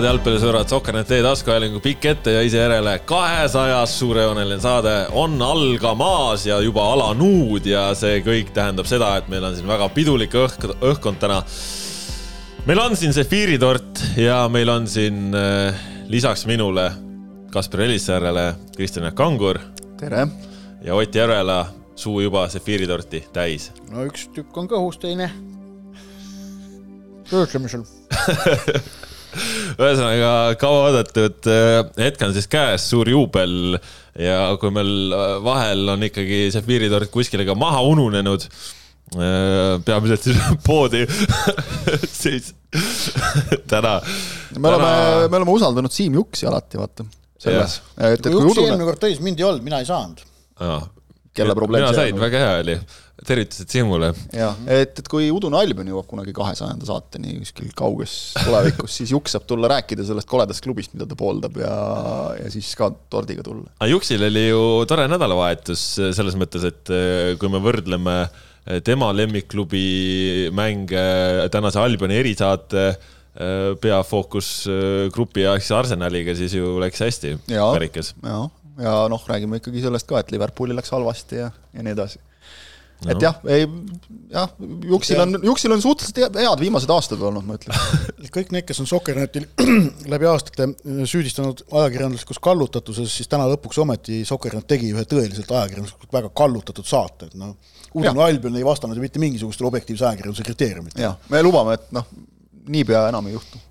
head jalgpallisõbrad, Sokkernet e-taskuhäälingu pikk ette ja ise järele kahesajas suurejooneline saade on algamas ja juba alanud ja see kõik tähendab seda, et meil on siin väga pidulik õhk, õhkkond täna. meil on siin sefiiritort ja meil on siin äh, lisaks minule Kaspar Elissaarele Kristjan Kangur. tere! ja Ott Järvela suu juba sefiiritorti täis. no üks tükk on kõhus, teine töötlemisel ühesõnaga kauaoodatud äh, hetk on siis käes, suur juubel ja kui meil äh, vahel on ikkagi see piiritort kuskile ka maha ununenud, äh, peamiselt siis poodi siis täna. me oleme täna..., me oleme usaldanud Siim Juksi alati, vaata. selles, et, et kui Juksi eelmine kord tõi, mind ei olnud, mina ei saanud. kelle probleem see sain, väga hea oli tervitused Siimule. jah, et, et kui Udune Albion jõuab kunagi kahesajanda saateni kuskil kauges tulevikus, siis Juks saab tulla rääkida sellest koledast klubist, mida ta pooldab ja, ja siis ka tordiga tulla. aga Juksil oli ju tore nädalavahetus selles mõttes, et eh, kui me võrdleme eh, tema lemmikklubi mänge tänase Albioni erisaate eh, peafookus grupi ja siis Arsenaliga, siis ju läks hästi värikas. ja, ja noh, räägime ikkagi sellest ka, et Liverpoolil läks halvasti ja, ja nii edasi no. et jah, ei jah, Juksil on, Juksil on suhteliselt head viimased aastad olnud, ma ütleks. kõik need, kes on Sokernetil läbi aastate süüdistanud ajakirjanduslikus kallutatuses, siis täna lõpuks ometi Sokernet tegi ühe tõeliselt ajakirjanduslikult väga kallutatud saate, et noh, Udine Albion ei vastanud mitte mingisugustele objektiivse ajakirjanduse kriteeriumitele. jah, me lubame, et noh, niipea enam ei juhtu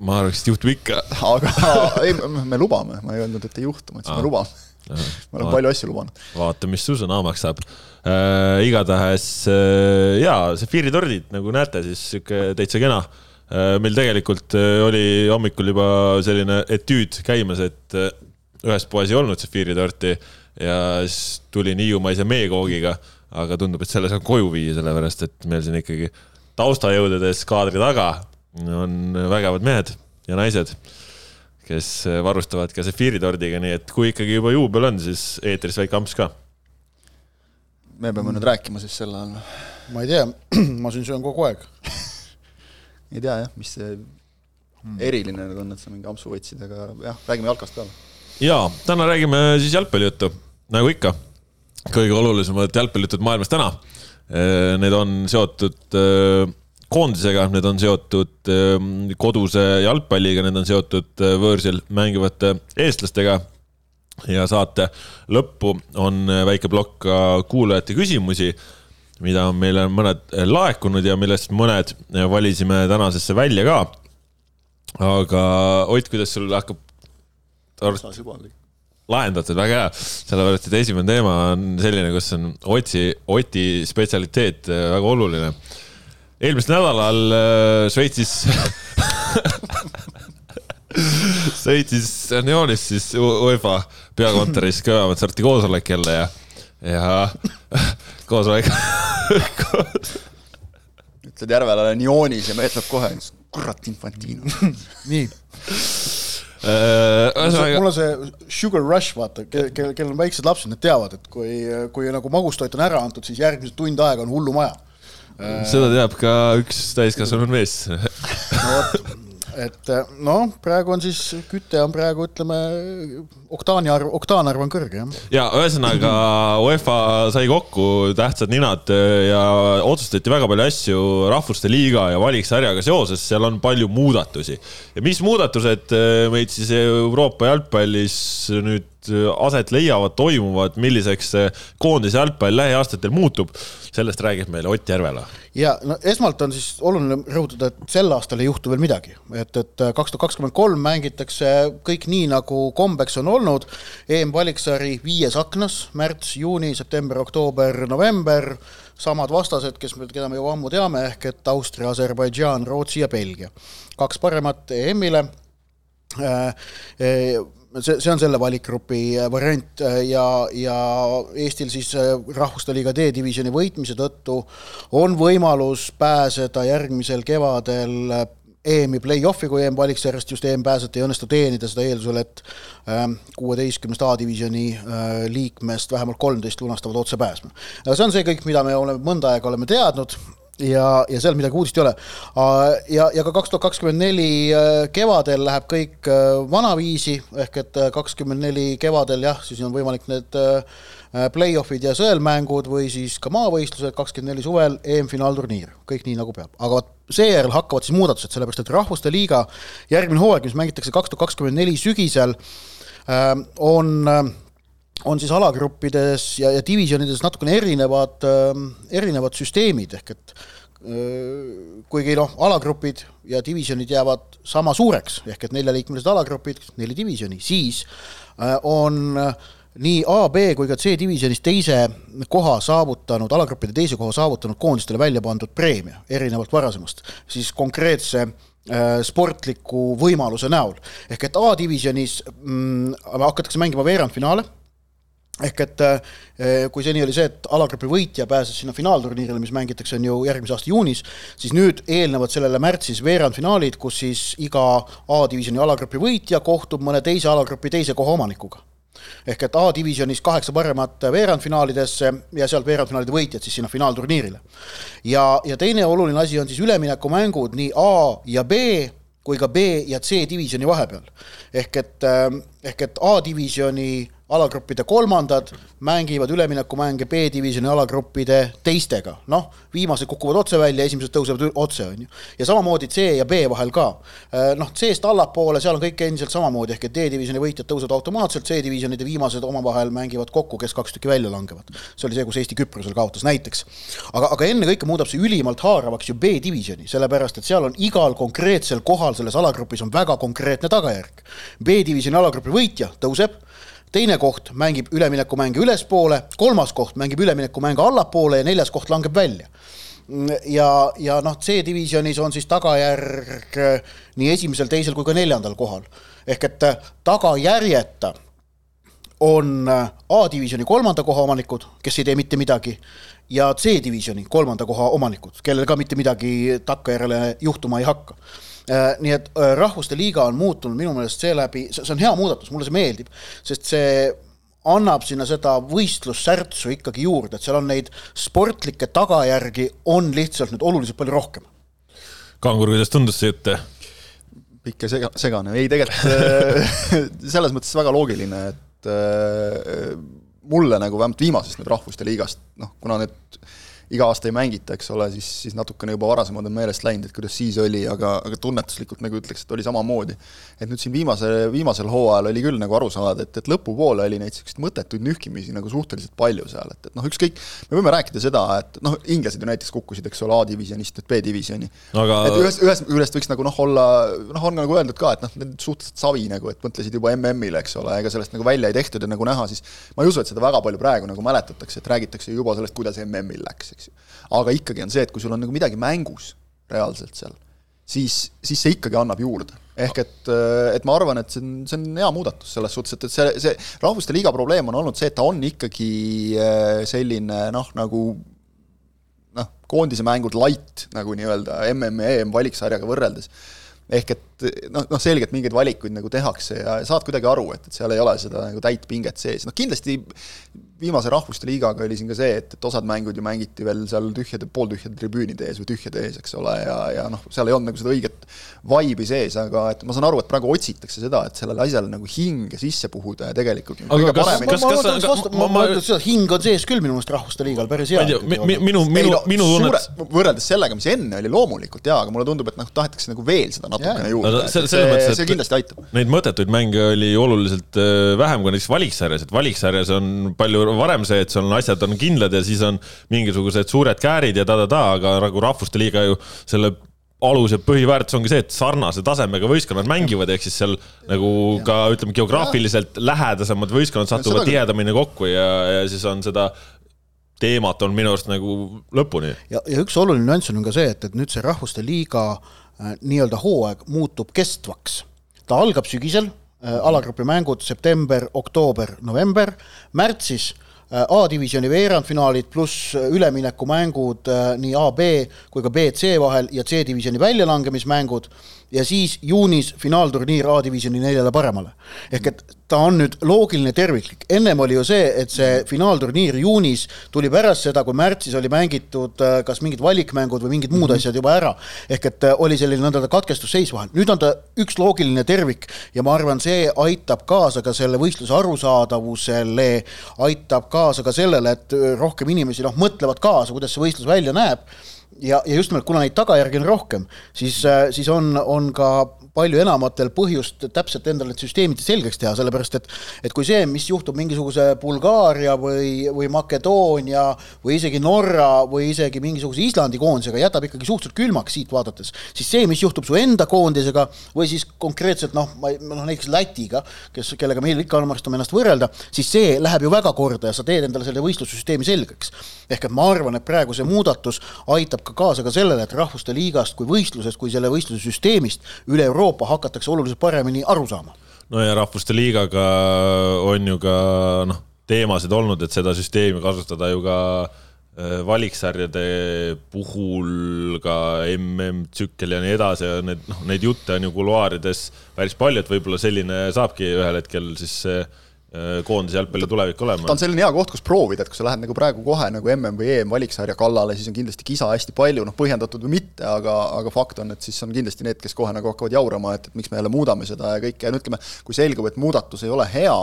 ma arvaks, et juhtub ikka. aga ei, me lubame, ma ei öelnud, et ei juhtu, ma ütlesin, me lubame. me oleme palju asju lubanud. vaata, mis su sõna maksab äh,. igatahes äh, jaa, sefiiritordid, nagu näete, siis sihuke täitsa kena äh,. meil tegelikult äh, oli hommikul juba selline etüüd käimas, et äh, ühes poes ei olnud sefiiritorti ja siis tulin Hiiumaise meekoogiga, aga tundub, et selle saan koju viia, sellepärast et meil siin ikkagi taustajõududes kaadri taga on vägevad mehed ja naised, kes varustavad ka sefiiritordiga, nii et kui ikkagi juba juubel on, siis eetris väike amps ka me peame nüüd rääkima siis sel ajal? ma ei tea, ma siin söön kogu aeg ei tea jah, mis see eriline nüüd on, et sa mingi ampsu võtsid, aga jah, räägime jalkast ka. jaa, täna räägime siis jalgpallijuttu, nagu ikka. kõige olulisemad jalgpallijutud maailmas täna. Need on seotud koondisega, need on seotud koduse jalgpalliga, need on seotud võõrsil mängivate eestlastega ja saate lõppu on väike plokk ka kuulajate küsimusi, mida on meile mõned laekunud ja millest mõned valisime tänasesse välja ka. aga Ott, kuidas sul hakkab? lahendatud, väga hea, sellepärast et esimene teema on selline, kus on Otsi, Oti spetsialiteet väga oluline. eelmisel nädalal äh, Šveitsis sõitis Neonis siis UEFA peakontoris kõvemat sorti koosolek jälle ja, ja koosolek ütled Järvelale Neonis ja mees läheb kohe, kurat, Infantino. nii. Uh, mul on see sugar rush, vaata, kel, kel, kellel on väiksed lapsed, need toeavad, et kui, kui nagu magustoit on ära antud, siis järgmised tund aega on hullumaja. Seda teab ka üks täiskasvanud mees. No vot, et noh, praegu on siis, küte on praegu ütleme, oktaani arv, oktaanarv on kõrge, jah. ja ühesõnaga UEFA sai kokku tähtsad ninad eh, ja otsustati väga palju asju rahvuste liiga ja valiksarjaga seoses, seal on palju muudatusi. ja mis muudatused eh, meid siis Euroopa jalgpallis nüüd aset leiavad, toimuvad, milliseks koondise jalgpall lähiaastatel muutub, sellest räägib meile Ott Järvela ja no esmalt on siis oluline rõhutada, et sel aastal ei juhtu veel midagi, et, et kaks tuhat kakskümmend kolm mängitakse kõik nii, nagu kombeks on olnud. EM-valiksari viies aknas, märts, juuni, september, oktoober, november, samad vastased, kes, keda me juba ammu teame, ehk et Austria, Aserbaidžaan, Rootsi ja Belgia. kaks paremat EM-ile äh, äh, see, see on selle valikgrupi äh, variant äh, ja, ja Eestil siis äh, Rahvuste Liiga D-divisjoni võitmise tõttu on võimalus pääseda järgmisel kevadel EM-i play-off'i, kui EM valiksarjast just EM pääsete ei õnnestu teenida seda eeldusel, et kuueteistkümnest A-divisjoni liikmest vähemalt kolmteist lunastavad otsepääsma. see on see kõik, mida me oleme mõnda aega oleme teadnud ja, ja seal midagi uudist ei ole. ja, ja ka kaks tuhat kakskümmend neli äh, kevadel läheb kõik äh, vanaviisi, ehk et äh, kakskümmend neli kevadel jah, siis on võimalik need play-off'id ja sõelmängud või siis ka maavõistlused, kakskümmend neli suvel EM-finaalturniir, kõik nii nagu peab, aga vot seejärel hakkavad siis muudatused, sellepärast et Rahvuste Liiga järgmine hooaeg, mis mängitakse kaks tuhat kakskümmend neli sügisel, on on siis alagruppides ja, ja divisjonides natukene erinevad äh,, erinevad süsteemid, ehk et äh, kuigi noh, alagrupid ja divisjonid jäävad sama suureks, ehk et neljaliikmelised alagrupid, neli divisjoni, siis äh, on äh, nii A, B kui ka C divisjonis teise koha saavutanud, alagruppide teise koha saavutanud koondistele välja pandud preemia, erinevalt varasemast, siis konkreetse sportliku võimaluse näol. ehk et A-divisjonis mm, hakatakse mängima veerandfinaale ehk et eh, kui seni oli see, et alagrupi võitja pääses sinna finaalturniirile, mis mängitakse, on ju järgmise aasta juunis, siis nüüd eelnevad sellele märtsis veerandfinaalid, kus siis iga A-divisjoni alagrupi võitja kohtub mõne teise alagrupi teise koha omanikuga. ehk et A-divisjonis kaheksa paremat veerandfinaalidesse ja sealt veerandfinaalide võitjad siis sinna finaalturniirile. ja, ja teine oluline asi on siis üleminekumängud nii A ja B kui ka B ja C divisjoni vahepeal. ehk et, eh, ehk et A-divisjoni alagruppide kolmandad mängivad üleminekumänge B-divisjoni alagruppide teistega, noh, viimased kukuvad otse välja, esimesed tõusevad otse, on ju. ja samamoodi C ja B vahel ka. Äh, noh, C-st allapoole, seal on kõik endiselt samamoodi, ehk et D-divisjoni võitjad tõusevad automaatselt, C-divisjonide viimased omavahel mängivad kokku, kes kaks tükki välja langevad. see oli see, kus Eesti Küprosel kaotas näiteks. aga, aga ennekõike muudab see ülimalt haaravaks ju B-divisjoni, sellepärast et seal on igal konkreetsel kohal selles alagrupis on väga konkreetne tagajärg. B-divisjoni alagrupi võitja tõuseb teine koht mängib üleminekumänge ülespoole, kolmas koht mängib üleminekumänge allapoole ja neljas koht langeb välja. ja, ja noh, C-divisjonis on siis tagajärg eh, nii esimesel, teisel kui ka neljandal kohal. ehk et eh, tagajärjeta on eh, A-divisjoni kolmanda koha omanikud, kes ei tee mitte midagi, ja C-divisjoni kolmanda koha omanikud, kellel ka mitte midagi takkajärjele juhtuma ei hakka Äh, nii et äh, Rahvuste Liiga on muutunud minu meelest seeläbi, see on hea muudatus, mulle see meeldib, sest see annab sinna seda võistlussärtsu ikkagi juurde, et seal on neid sportlikke tagajärgi, on lihtsalt nüüd oluliselt palju rohkem. Kangur, kuidas tundus see jutt? pikk ja sega, segane, ei tegelikult äh, selles mõttes väga loogiline, et mulle nagu vähemalt viimasest nüüd Rahvuste Liigast, noh, kuna need iga aasta ei mängita, eks ole, siis, siis natukene juba varasemad on meelest läinud, et kuidas siis oli, aga, aga tunnetuslikult nagu ütleks, et oli samamoodi. et nüüd siin viimase, viimasel hooajal oli küll nagu aru saada, et, et lõpupoole oli neid niisuguseid mõttetuid nühkimisi nagu suhteliselt palju seal, et, et noh, ükskõik, me võime rääkida seda, et noh, inglased ju näiteks kukkusid, eks ole, A-divisjonist nüüd B-divisjoni aga.... et ühest, ühest küljest võiks nagu noh, olla, noh, on nagu öeldud ka, et noh, suhteliselt savi nagu, et mõtlesid juba MM-ile, eks ole, ega sellest nagu välja ei tehtud ja nagu näha, siis ma ei usu, et seda väga palju praegu nagu mäletatakse, et räägitakse juba sellest, kuidas MM-il läks, eks ju. aga ikkagi on see, et kui sul on nagu midagi mängus reaalselt seal, siis, siis see ikkagi annab juurde. ehk et, et ma arvan, et see on, see on hea muudatus selles suhtes, et, et see, see Rahvuste Liiga probleem on olnud see, et ta on ikkagi äh, selline noh, nagu noh, koondise mängud light nagu nii-öelda MM ja EM valiksarjaga võrreldes ehk et noh, noh selgelt mingeid valikuid nagu tehakse ja saad kuidagi aru, et, et seal ei ole seda nagu täit pinget sees, noh kindlasti viimase Rahvuste Liigaga oli siin ka see, et, et osad mängud ju mängiti veel seal tühjade, pooltühjade tribüünide ees või tühjade ees, eks ole, ja, ja noh, seal ei olnud nagu seda õiget vaibi sees, aga et ma saan aru, et praegu otsitakse seda, et sellele asjale nagu hinge sisse puhuda ja tegelikult nagu aga kas, kas, kas, kas, kas ma, ma ütlen seda, hing on sees küll minu meelest Rahvuste Liigal päris hea. minu, minu, minu, minu tunnet võrreldes sellega, mis enne oli loomulikult jaa, aga mulle tundub, et noh, tahetakse nagu veel seda natukene juurde, et see, see kindlasti aitab. Neid mõttetuid mänge oli oluliselt äh, vähem kui näiteks valiksarjas, et valiksarjas on palju varem see, et sul on asjad on kindlad ja siis on mingisugused suured käärid ja ta-ta-ta, aga nagu Rahvuste Liiga ju selle alus ja põhiväärtus ongi see, et sarnase tasemega võistkonnad mängivad, ehk siis seal nagu ja. ka ütleme, geograafiliselt ja. lähedasemad võistkonnad satuvad tihedamini kokku ja, ja siis on seda teemat on minu arust nagu lõpuni. ja, ja üks oluline nüanss on ka see, et, et nüüd see Rahvuste Liiga äh, nii-öelda hooaeg muutub kestvaks. ta algab sügisel äh,, alagrupi mängud september, oktoober, november, märtsis A-divisjoni veerandfinaalid pluss üleminekumängud nii A, B kui ka B, C vahel ja C-divisjoni väljalangemismängud ja siis juunis finaalturniir A-divisjoni neljale paremale. ehk et ta on nüüd loogiline terviklik, ennem oli ju see, et see finaalturniir juunis tuli pärast seda, kui märtsis oli mängitud äh, kas mingid valikmängud või mingid muud -hmm. asjad juba ära. ehk et äh, oli selline nõnda katkestusseis vahel, nüüd on ta üks loogiline tervik ja ma arvan, see aitab kaasa ka selle võistluse arusaadavusele, aitab kaasa ka sellele, et rohkem inimesi noh, mõtlevad kaasa, kuidas see võistlus välja näeb ja, ja just nimelt, kuna neid tagajärgi on rohkem, siis, äh, siis on, on ka palju enamatel põhjust täpselt endale need süsteemid selgeks teha, sellepärast et et kui see, mis juhtub mingisuguse Bulgaaria või, või Makedoonia või isegi Norra või isegi mingisuguse Islandi koondisega jätab ikkagi suhteliselt külmaks siit vaadates, siis see, mis juhtub su enda koondisega või siis konkreetselt noh, ma, noh näiteks Lätiga, kes, kellega meil ikka armastame ennast võrrelda, siis see läheb ju väga korda ja sa teed endale selle võistlussüsteemi selgeks. ehk et ma arvan, et praegu see muudatus aitab ka kaasa ka sellele, et Rahvuste Liigast kui võistlusest, kui selle võistluse süsteemist üle Euroopa hakatakse oluliselt paremini aru saama. no ja Rahvuste Liigaga on ju ka noh, teemasid olnud, et seda süsteemi kasutada ju ka äh, valiksarjade puhul ka MM-tsükkel ja nii edasi ja need, noh, neid jutte on ju kuluaarides päris palju, et võib-olla selline saabki ühel hetkel siis see koondise jalgpalli tulevik olema. ta on selline hea koht, kus proovida, et kui sa lähed nagu praegu kohe nagu MM või EM valiksarja kallale, siis on kindlasti kisa hästi palju, noh, põhjendatud või mitte, aga, aga fakt on, et siis on kindlasti need, kes kohe nagu hakkavad jaurama, et, et miks me jälle muudame seda ja kõike ja no ütleme, kui selgub, et muudatus ei ole hea,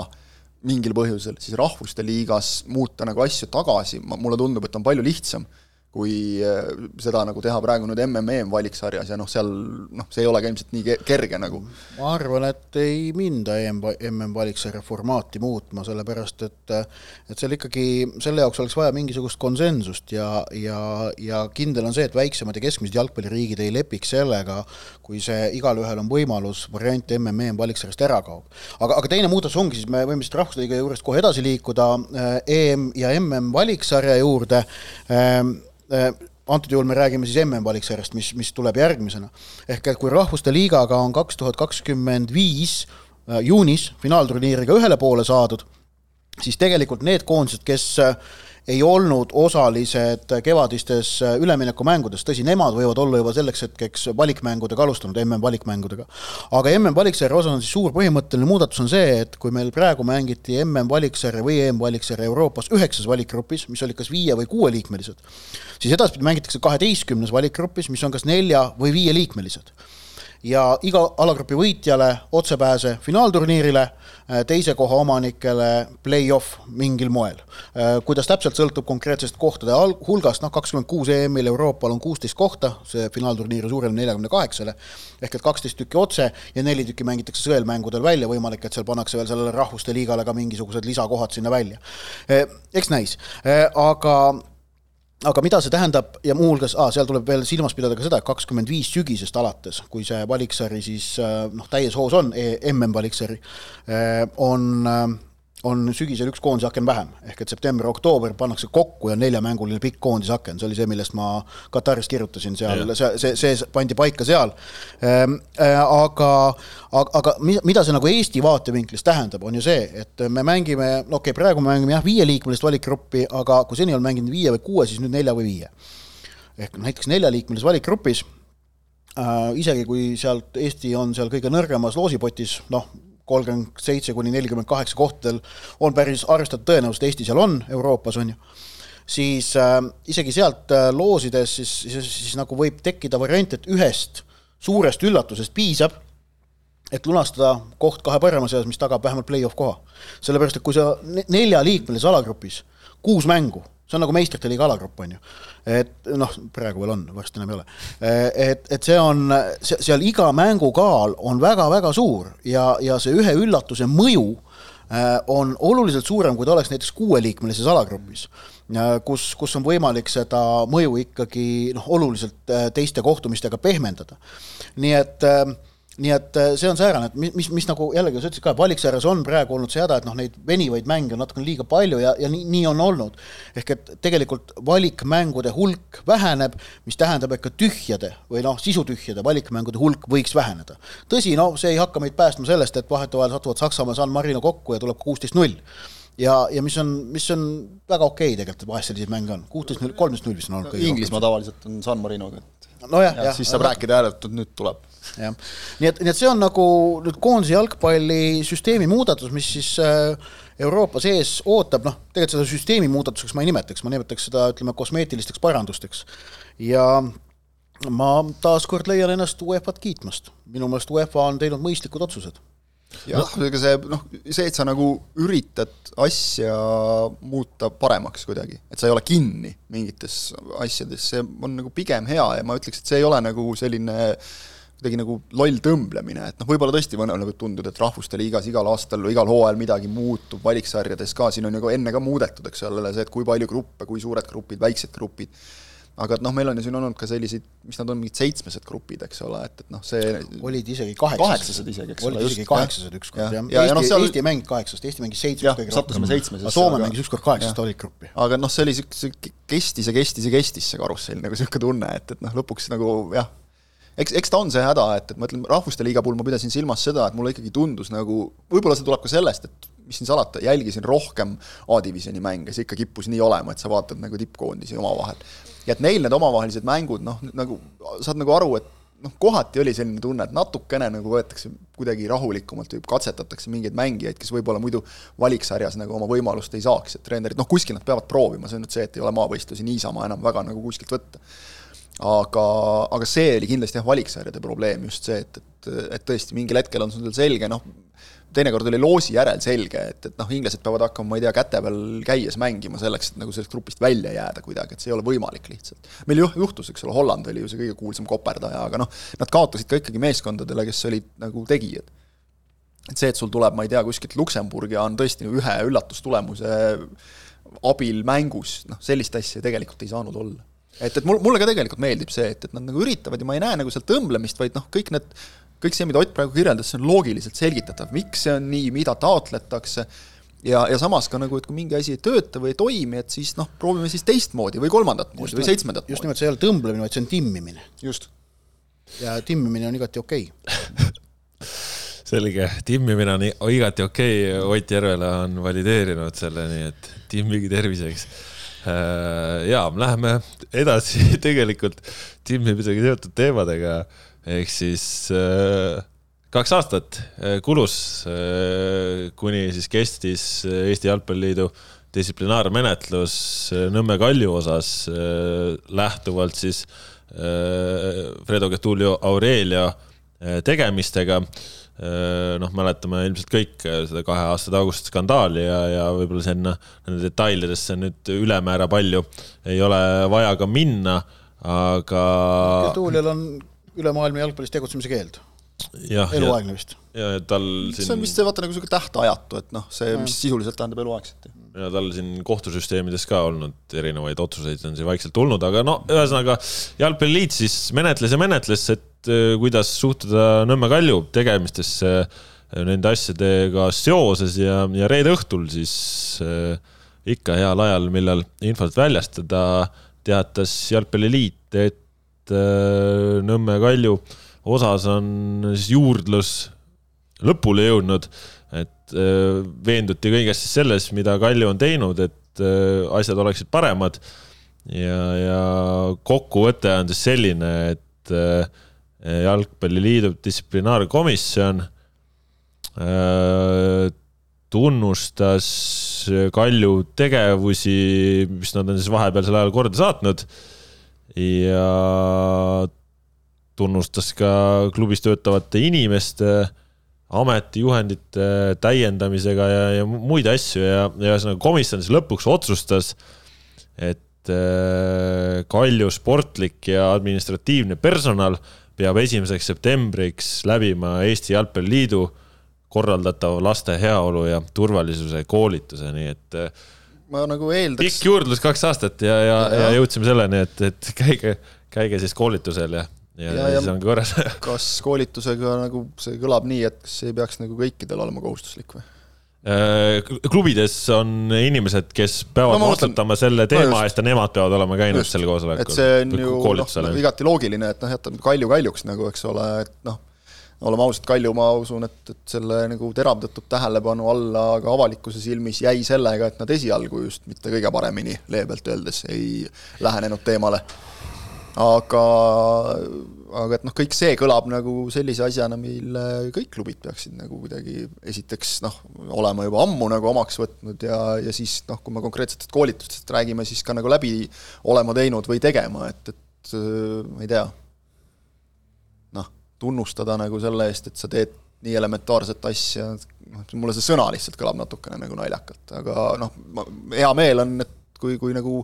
mingil põhjusel, siis rahvuste liigas muuta nagu asju tagasi, mulle tundub, et on palju lihtsam kui äh, seda nagu teha praegu nüüd MM-EM valiksarjas ja noh, seal noh, see ei ole ka ilmselt nii kerge nagu. ma arvan, et ei minda EM, MM valiksarja formaati muutma, sellepärast et et seal ikkagi, selle jaoks oleks vaja mingisugust konsensust ja, ja, ja kindel on see, et väiksemad ja keskmised jalgpalliriigid ei lepiks sellega, kui see igalühel on võimalus, variant MM-EM valiksarjast ära kaob. aga, aga teine muudatus ongi siis, me võime siit Rahvusliiga juurest kohe edasi liikuda EM ja MM valiksarja juurde Äh, antud juhul me räägime siis MM-valiksarjast, mis, mis tuleb järgmisena. ehk et kui Rahvuste Liigaga on kaks tuhat kakskümmend viis äh, juunis finaalturniiriga ühele poole saadud, siis tegelikult need koondised, kes äh, ei olnud osalised kevadistes üleminekumängudes, tõsi, nemad võivad olla juba selleks hetkeks valikmängudega alustanud, MM-valikmängudega. aga MM-valiksarja osas on siis suur põhimõtteline muudatus on see, et kui meil praegu mängiti MM-valiksarja või EM-valiksarja Euroopas üheksas valikgrupis, mis olid kas viie või kuueliikmelised, siis edaspidi mängitakse kaheteistkümnes valikgrupis, mis on kas nelja või viieliikmelised ja iga alagrupi võitjale otsepääse finaalturniirile, äh, teise koha omanikele play-off mingil moel. Äh, kuidas täpselt, sõltub konkreetsest kohtade hulgast, noh, kakskümmend kuus EM-il Euroopal on kuusteist kohta, see finaalturniir suureneb neljakümne kaheksale, ehk et kaksteist tükki otse ja neli tükki mängitakse sõelmängudel välja, võimalik, et seal pannakse veel sellele rahvuste liigale ka mingisugused lisakohad sinna välja. Äh, eks näis, aga aga mida see tähendab? Ja muuhulgas ah,, seal tuleb veel silmas pidada ka seda, et kakskümmend viis sügisest alates, kui see valiksari siis noh, täies hoos on, MM-valiksari, on on sügisel üks koondisaken vähem, ehk et september-oktoober pannakse kokku ja neljamänguline pikk koondisaken, see oli see, millest ma Kataris kirjutasin seal, see, see, see pandi paika seal. Ehm, äh, aga, aga, aga mida see nagu Eesti vaatevinklist tähendab, on ju see, et me mängime, no okei okay,, praegu me mängime jah, viieliikmelist valikgruppi, aga kui seni olen mänginud viie või kuue, siis nüüd nelja või viie. ehk näiteks neljaliikmelises valikgrupis äh, isegi kui sealt Eesti on seal kõige nõrgemas loosipotis, noh, kolmkümmend seitse kuni nelikümmend kaheksa kohtadel on päris arvestatud tõenäosus, et Eesti seal on, Euroopas on ju, siis äh, isegi sealt äh, loosides siis, siis, siis, siis nagu võib tekkida variant, et ühest suurest üllatusest piisab, et lunastada koht kahe parema seas, mis tagab vähemalt play-off koha. sellepärast, et kui sa neljaliikmelises alagrupis kuus mängu see on nagu meistrite liiga alagrupp, on ju. et noh, praegu veel on, varsti enam ei ole. et, et see on, seal iga mängu kaal on väga-väga suur ja, ja see ühe üllatuse mõju äh, on oluliselt suurem, kui ta oleks näiteks kuueliikmelises alagrupis, kus, kus on võimalik seda mõju ikkagi noh, oluliselt äh, teiste kohtumistega pehmendada. nii et äh, nii et äh, see on säärane, et mis, mis, mis nagu jällegi sa ütlesid ka, et valiksarjas on praegu olnud see häda, et noh, neid venivaid mänge on natukene liiga palju ja, ja nii, nii on olnud. ehk et tegelikult valikmängude hulk väheneb, mis tähendab, et ka tühjade või noh, sisutühjade valikmängude hulk võiks väheneda. tõsi, no see ei hakka meid päästma sellest, et vahetevahel satuvad Saksamaa ja San Marino kokku ja tuleb kuusteist null ja, ja mis on, mis on väga okei okay tegelikult, et vahest selliseid mänge on, kuusteist null, kolmteist null vist on olnud. Inglismaa tavaliselt on San Marinoga, et nojah, jah, siis saab rääkida hääletult, nüüd tuleb. jah, nii et, nii et see on nagu nüüd koondise jalgpallisüsteemi muudatus, mis siis äh, Euroopa sees ootab, noh, tegelikult seda süsteemi muudatuseks ma ei nimetaks, ma nimetaks seda, ütleme, kosmeetilisteks parandusteks. ja ma taaskord leian ennast UEFA-t kiitmast, minu meelest UEFA on teinud mõistlikud otsused jah, ega see noh, see, et sa nagu üritad asja muuta paremaks kuidagi, et sa ei ole kinni mingites asjades, see on nagu pigem hea ja ma ütleks, et see ei ole nagu selline kuidagi nagu loll tõmblemine, et noh, võib-olla tõesti mõnele võib tunduda, et rahvuste liigas igal aastal või igal hooajal midagi muutub, valiksarjades ka, siin on ju enne ka muudetud, eks ole, see, et kui palju gruppe, kui suured grupid, väiksed grupid aga et noh, meil on ju siin olnud ka selliseid, mis nad on, mingid seitsmesed grupid, eks ole, et, et noh, see olid isegi kaheksased. kaheksased isegi, eks ole. olid isegi kaheksased ükskord, jah. ja, ja, Eesti, no, seal... Eesti ei mänginud kaheksast, Eesti mängis seitsmest kõige rohkem. sattusime seitsmesesse. Soome mängis ükskord kaheksast valikgruppi. aga noh, see oli siukse, kestis ja kestis ja kestis see karussell, nagu niisugune tunne, et, et noh, lõpuks nagu jah, eks, eks ta on see häda, et, et ma ütlen, Rahvuste Liiga puhul ma pidasin silmas seda, et mulle ikkagi tundus nagu, võib-olla see tuleb ka sellest, et mis siin salata, jälgisin rohkem A-divisjoni mänge, see ikka kippus nii olema, et sa vaatad nagu tippkoondisi omavahel ja et neil need omavahelised mängud noh, nagu saad nagu aru, et noh, kohati oli selline tunne, et natukene nagu võetakse kuidagi rahulikumalt või katsetatakse mingeid mängijaid, kes võib-olla muidu valiksarjas nagu oma võimalust ei saaks, et treenerid, noh kuskil nad peavad proovima, see on nüüd see, et ei ole maavõistlusi niisama enam väga nagu kuskilt võtta. aga, aga see oli kindlasti jah, valiksarjade probleem, just see, et, et, et tõesti mingil hetkel on sul selge, noh, teinekord oli loosi järel selge, et, et noh, inglased peavad hakkama, ma ei tea, käte peal käies mängima selleks, et nagu sellest grupist välja jääda kuidagi, et see ei ole võimalik lihtsalt. meil ju juhtus, eks ole, Holland oli ju see kõige kuulsam koperdaja, aga noh, nad kaotasid ka ikkagi meeskondadele, kes olid nagu tegijad. et see, et sul tuleb, ma ei tea, kuskilt Luksemburg ja on tõesti ühe üllatustulemuse abil mängus, noh, sellist asja tegelikult ei saanud olla et, et mul, mulle ka tegelikult meeldib see, et, et nad nagu üritavad ja ma ei näe nagu sealt tõmblemist, vaid noh, kõik need kõik see, mida Ott praegu kirjeldas, see on loogiliselt selgitatav, miks see on nii, mida taotletakse, ja, ja samas ka nagu, et kui mingi asi ei tööta või ei toimi, et siis noh, proovime siis teistmoodi või kolmandat moodi just või seitsmendat moodi. just nimelt, see ei ole tõmblemine, vaid see on timmimine. just. ja timmimine on igati okei okay. selge, timmimine on igati okei okay., Ott Järvela on valideerinud selle, nii et timmige terviseks äh, ja läheme edasi tegelikult timmimisega seotud teemadega ehk siis äh, kaks aastat äh, kulus, äh, kuni siis kestis Eesti Jalgpalliliidu distsiplinaarmenetlus Nõmme Kalju osas lähtuvalt siis Fredo Getulio Aurelia tegemistega. noh, mäletame ilmselt kõik seda kahe aasta tagust skandaali ja, ja võib-olla sinna nende detailidesse nüüd ülemäära palju ei ole vaja ka minna, aga. Getulial on ülemaailmne jalgpallis tegutsemise keeld. eluaegne vist. ja tal siin see on vist see vaata nagu niisugune tähtajatu, et noh, see, mis sisuliselt tähendab eluaegset. ja tal siin kohtusüsteemides ka olnud erinevaid otsuseid on siin vaikselt tulnud, aga no ühesõnaga Jalgpalliliit siis menetles ja menetles, et äh, kuidas suhtuda Nõmme Kalju tegemistesse äh, nende asjadega seoses ja, ja reede õhtul siis äh, ikka heal ajal, millal infot väljastada, teatas Jalgpalliliit, et et äh, Nõmme Kalju osas on siis juurdlus lõpule jõudnud, et äh, veenduti kõiges siis selles, mida Kalju on teinud, et äh, asjad oleksid paremad. ja, ja kokkuvõte on siis selline, et jalgpalliliidu distsiplinaarkomisjon tunnustas Kalju tegevusi, mis nad on siis vahepealsel ajal korda saatnud ja tunnustas ka klubis töötavate inimeste ametijuhendite täiendamisega ja, ja muid asju ja, ja ühesõnaga komisjon siis lõpuks otsustas, et äh, Kalju sportlik ja administratiivne personal peab esimeseks septembriks läbima Eesti Jalgpalliliidu korraldatava laste heaolu ja turvalisuse koolituse, nii et äh, ma nagu eeldaks. pikk juurdlus kaks aastat ja, ja, ja, ja jõudsime selleni, et, et käige, käige siis koolitusel ja, ja, ja, ja siis on korras kas koolitusega nagu see kõlab nii, et kas ei peaks nagu kõikidel olema kohustuslik või? Äh, klubides on inimesed, kes peavad no, vastutama selle teema no eest ja nemad peavad olema käinud just. sel koosolekul. et see on ju noh, igati loogiline, et noh, jätame Kalju Kaljuks nagu, eks ole, et noh oleme ausad, Kalju, ma usun, et, et selle nagu teravdatud tähelepanu alla ka avalikkuse silmis jäi sellega, et nad esialgu just mitte kõige paremini, leebelt öeldes, ei lähenenud teemale. aga, aga et noh, kõik see kõlab nagu sellise asjana, mille kõik klubid peaksid nagu kuidagi esiteks noh, olema juba ammu nagu omaks võtnud ja, ja siis noh, kui me konkreetsetest koolitustest räägime, siis ka nagu läbi olema teinud või tegema, et, et ma ei tea tunnustada nagu selle eest, et sa teed nii elementaarset asja, noh, mulle see sõna lihtsalt kõlab natukene nagu naljakalt, aga noh, hea meel on, et kui, kui nagu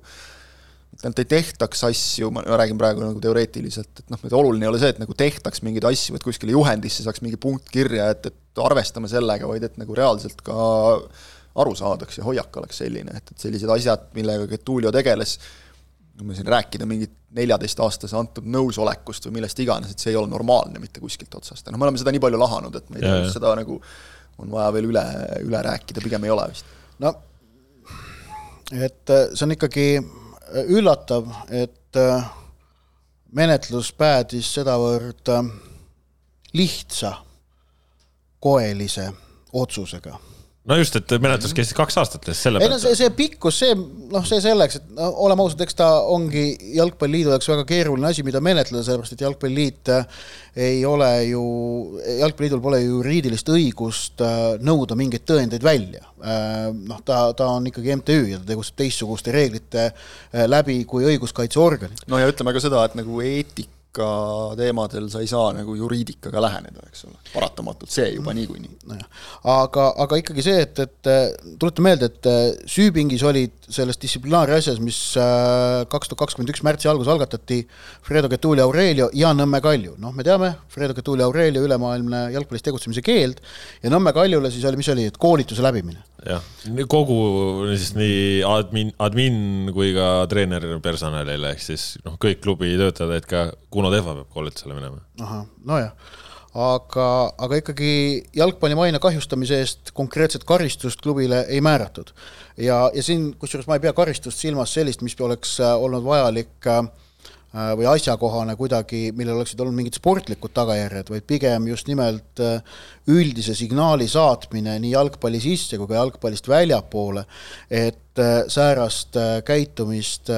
et ei tehtaks asju, ma räägin praegu nagu teoreetiliselt, et noh, et oluline ei ole see, et nagu tehtaks mingeid asju, et kuskile juhendisse saaks mingi punkt kirja, et, et arvestame sellega, vaid et nagu reaalselt ka aru saadaks ja hoiak oleks selline, et, et sellised asjad, millega Getulio tegeles, kui me siin rääkida mingit neljateistaastase antud nõusolekust või millest iganes, et see ei ole normaalne mitte kuskilt otsast, noh, me oleme seda nii palju lahanud, et ma ei tea, kas seda nagu on vaja veel üle, üle rääkida, pigem ei ole vist. no et äh, see on ikkagi äh, üllatav, et äh, menetlus päädis sedavõrd lihtsa koelise otsusega no just, et menetlus kestis kaks aastat, selle ei no see, see pikkus, see noh, see selleks, et no oleme ausad, eks ta ongi Jalgpalliliidu jaoks väga keeruline asi, mida menetleda, sellepärast et Jalgpalliliit äh, ei ole ju, Jalgpalliliidul pole ju juriidilist õigust äh, nõuda mingeid tõendeid välja. Äh, noh, ta, ta on ikkagi MTÜ ja ta tegutseb teistsuguste reeglite läbi kui õiguskaitseorganid. no ja ütleme ka seda, et nagu eetika teemadel sa ei saa nagu juriidikaga läheneda, eks ole, paratamatult see juba niikuinii. No. aga, aga ikkagi see, et, et tuleta meelde, et äh, süüpingis olid selles distsiplinaari asjas, mis äh, kaks tuhat kakskümmend üks märtsi alguses algatati, Fredo Getuli Aurelio ja Nõmme Kalju, noh, me teame, Fredo Getuli Aurelio ülemaailmne jalgpallis tegutsemise keeld ja Nõmme Kaljule siis oli, mis oli, et koolituse läbimine. Jah, kogu siis nii admin, admin kui ka treenerpersonalile ehk siis noh, kõik klubi töötajad, et ka Kuno Tehva peab koolitusele minema. ahah, nojah, aga, aga ikkagi jalgpalli maine kahjustamise eest konkreetset karistust klubile ei määratud. ja, ja siin, kusjuures ma ei pea karistust silmas sellist, mis oleks äh, olnud vajalik äh, Äh, või asjakohane kuidagi, millel oleksid olnud mingid sportlikud tagajärjed, vaid pigem just nimelt äh, üldise signaali saatmine nii jalgpalli sisse kui ka jalgpallist väljapoole, et säärast käitumist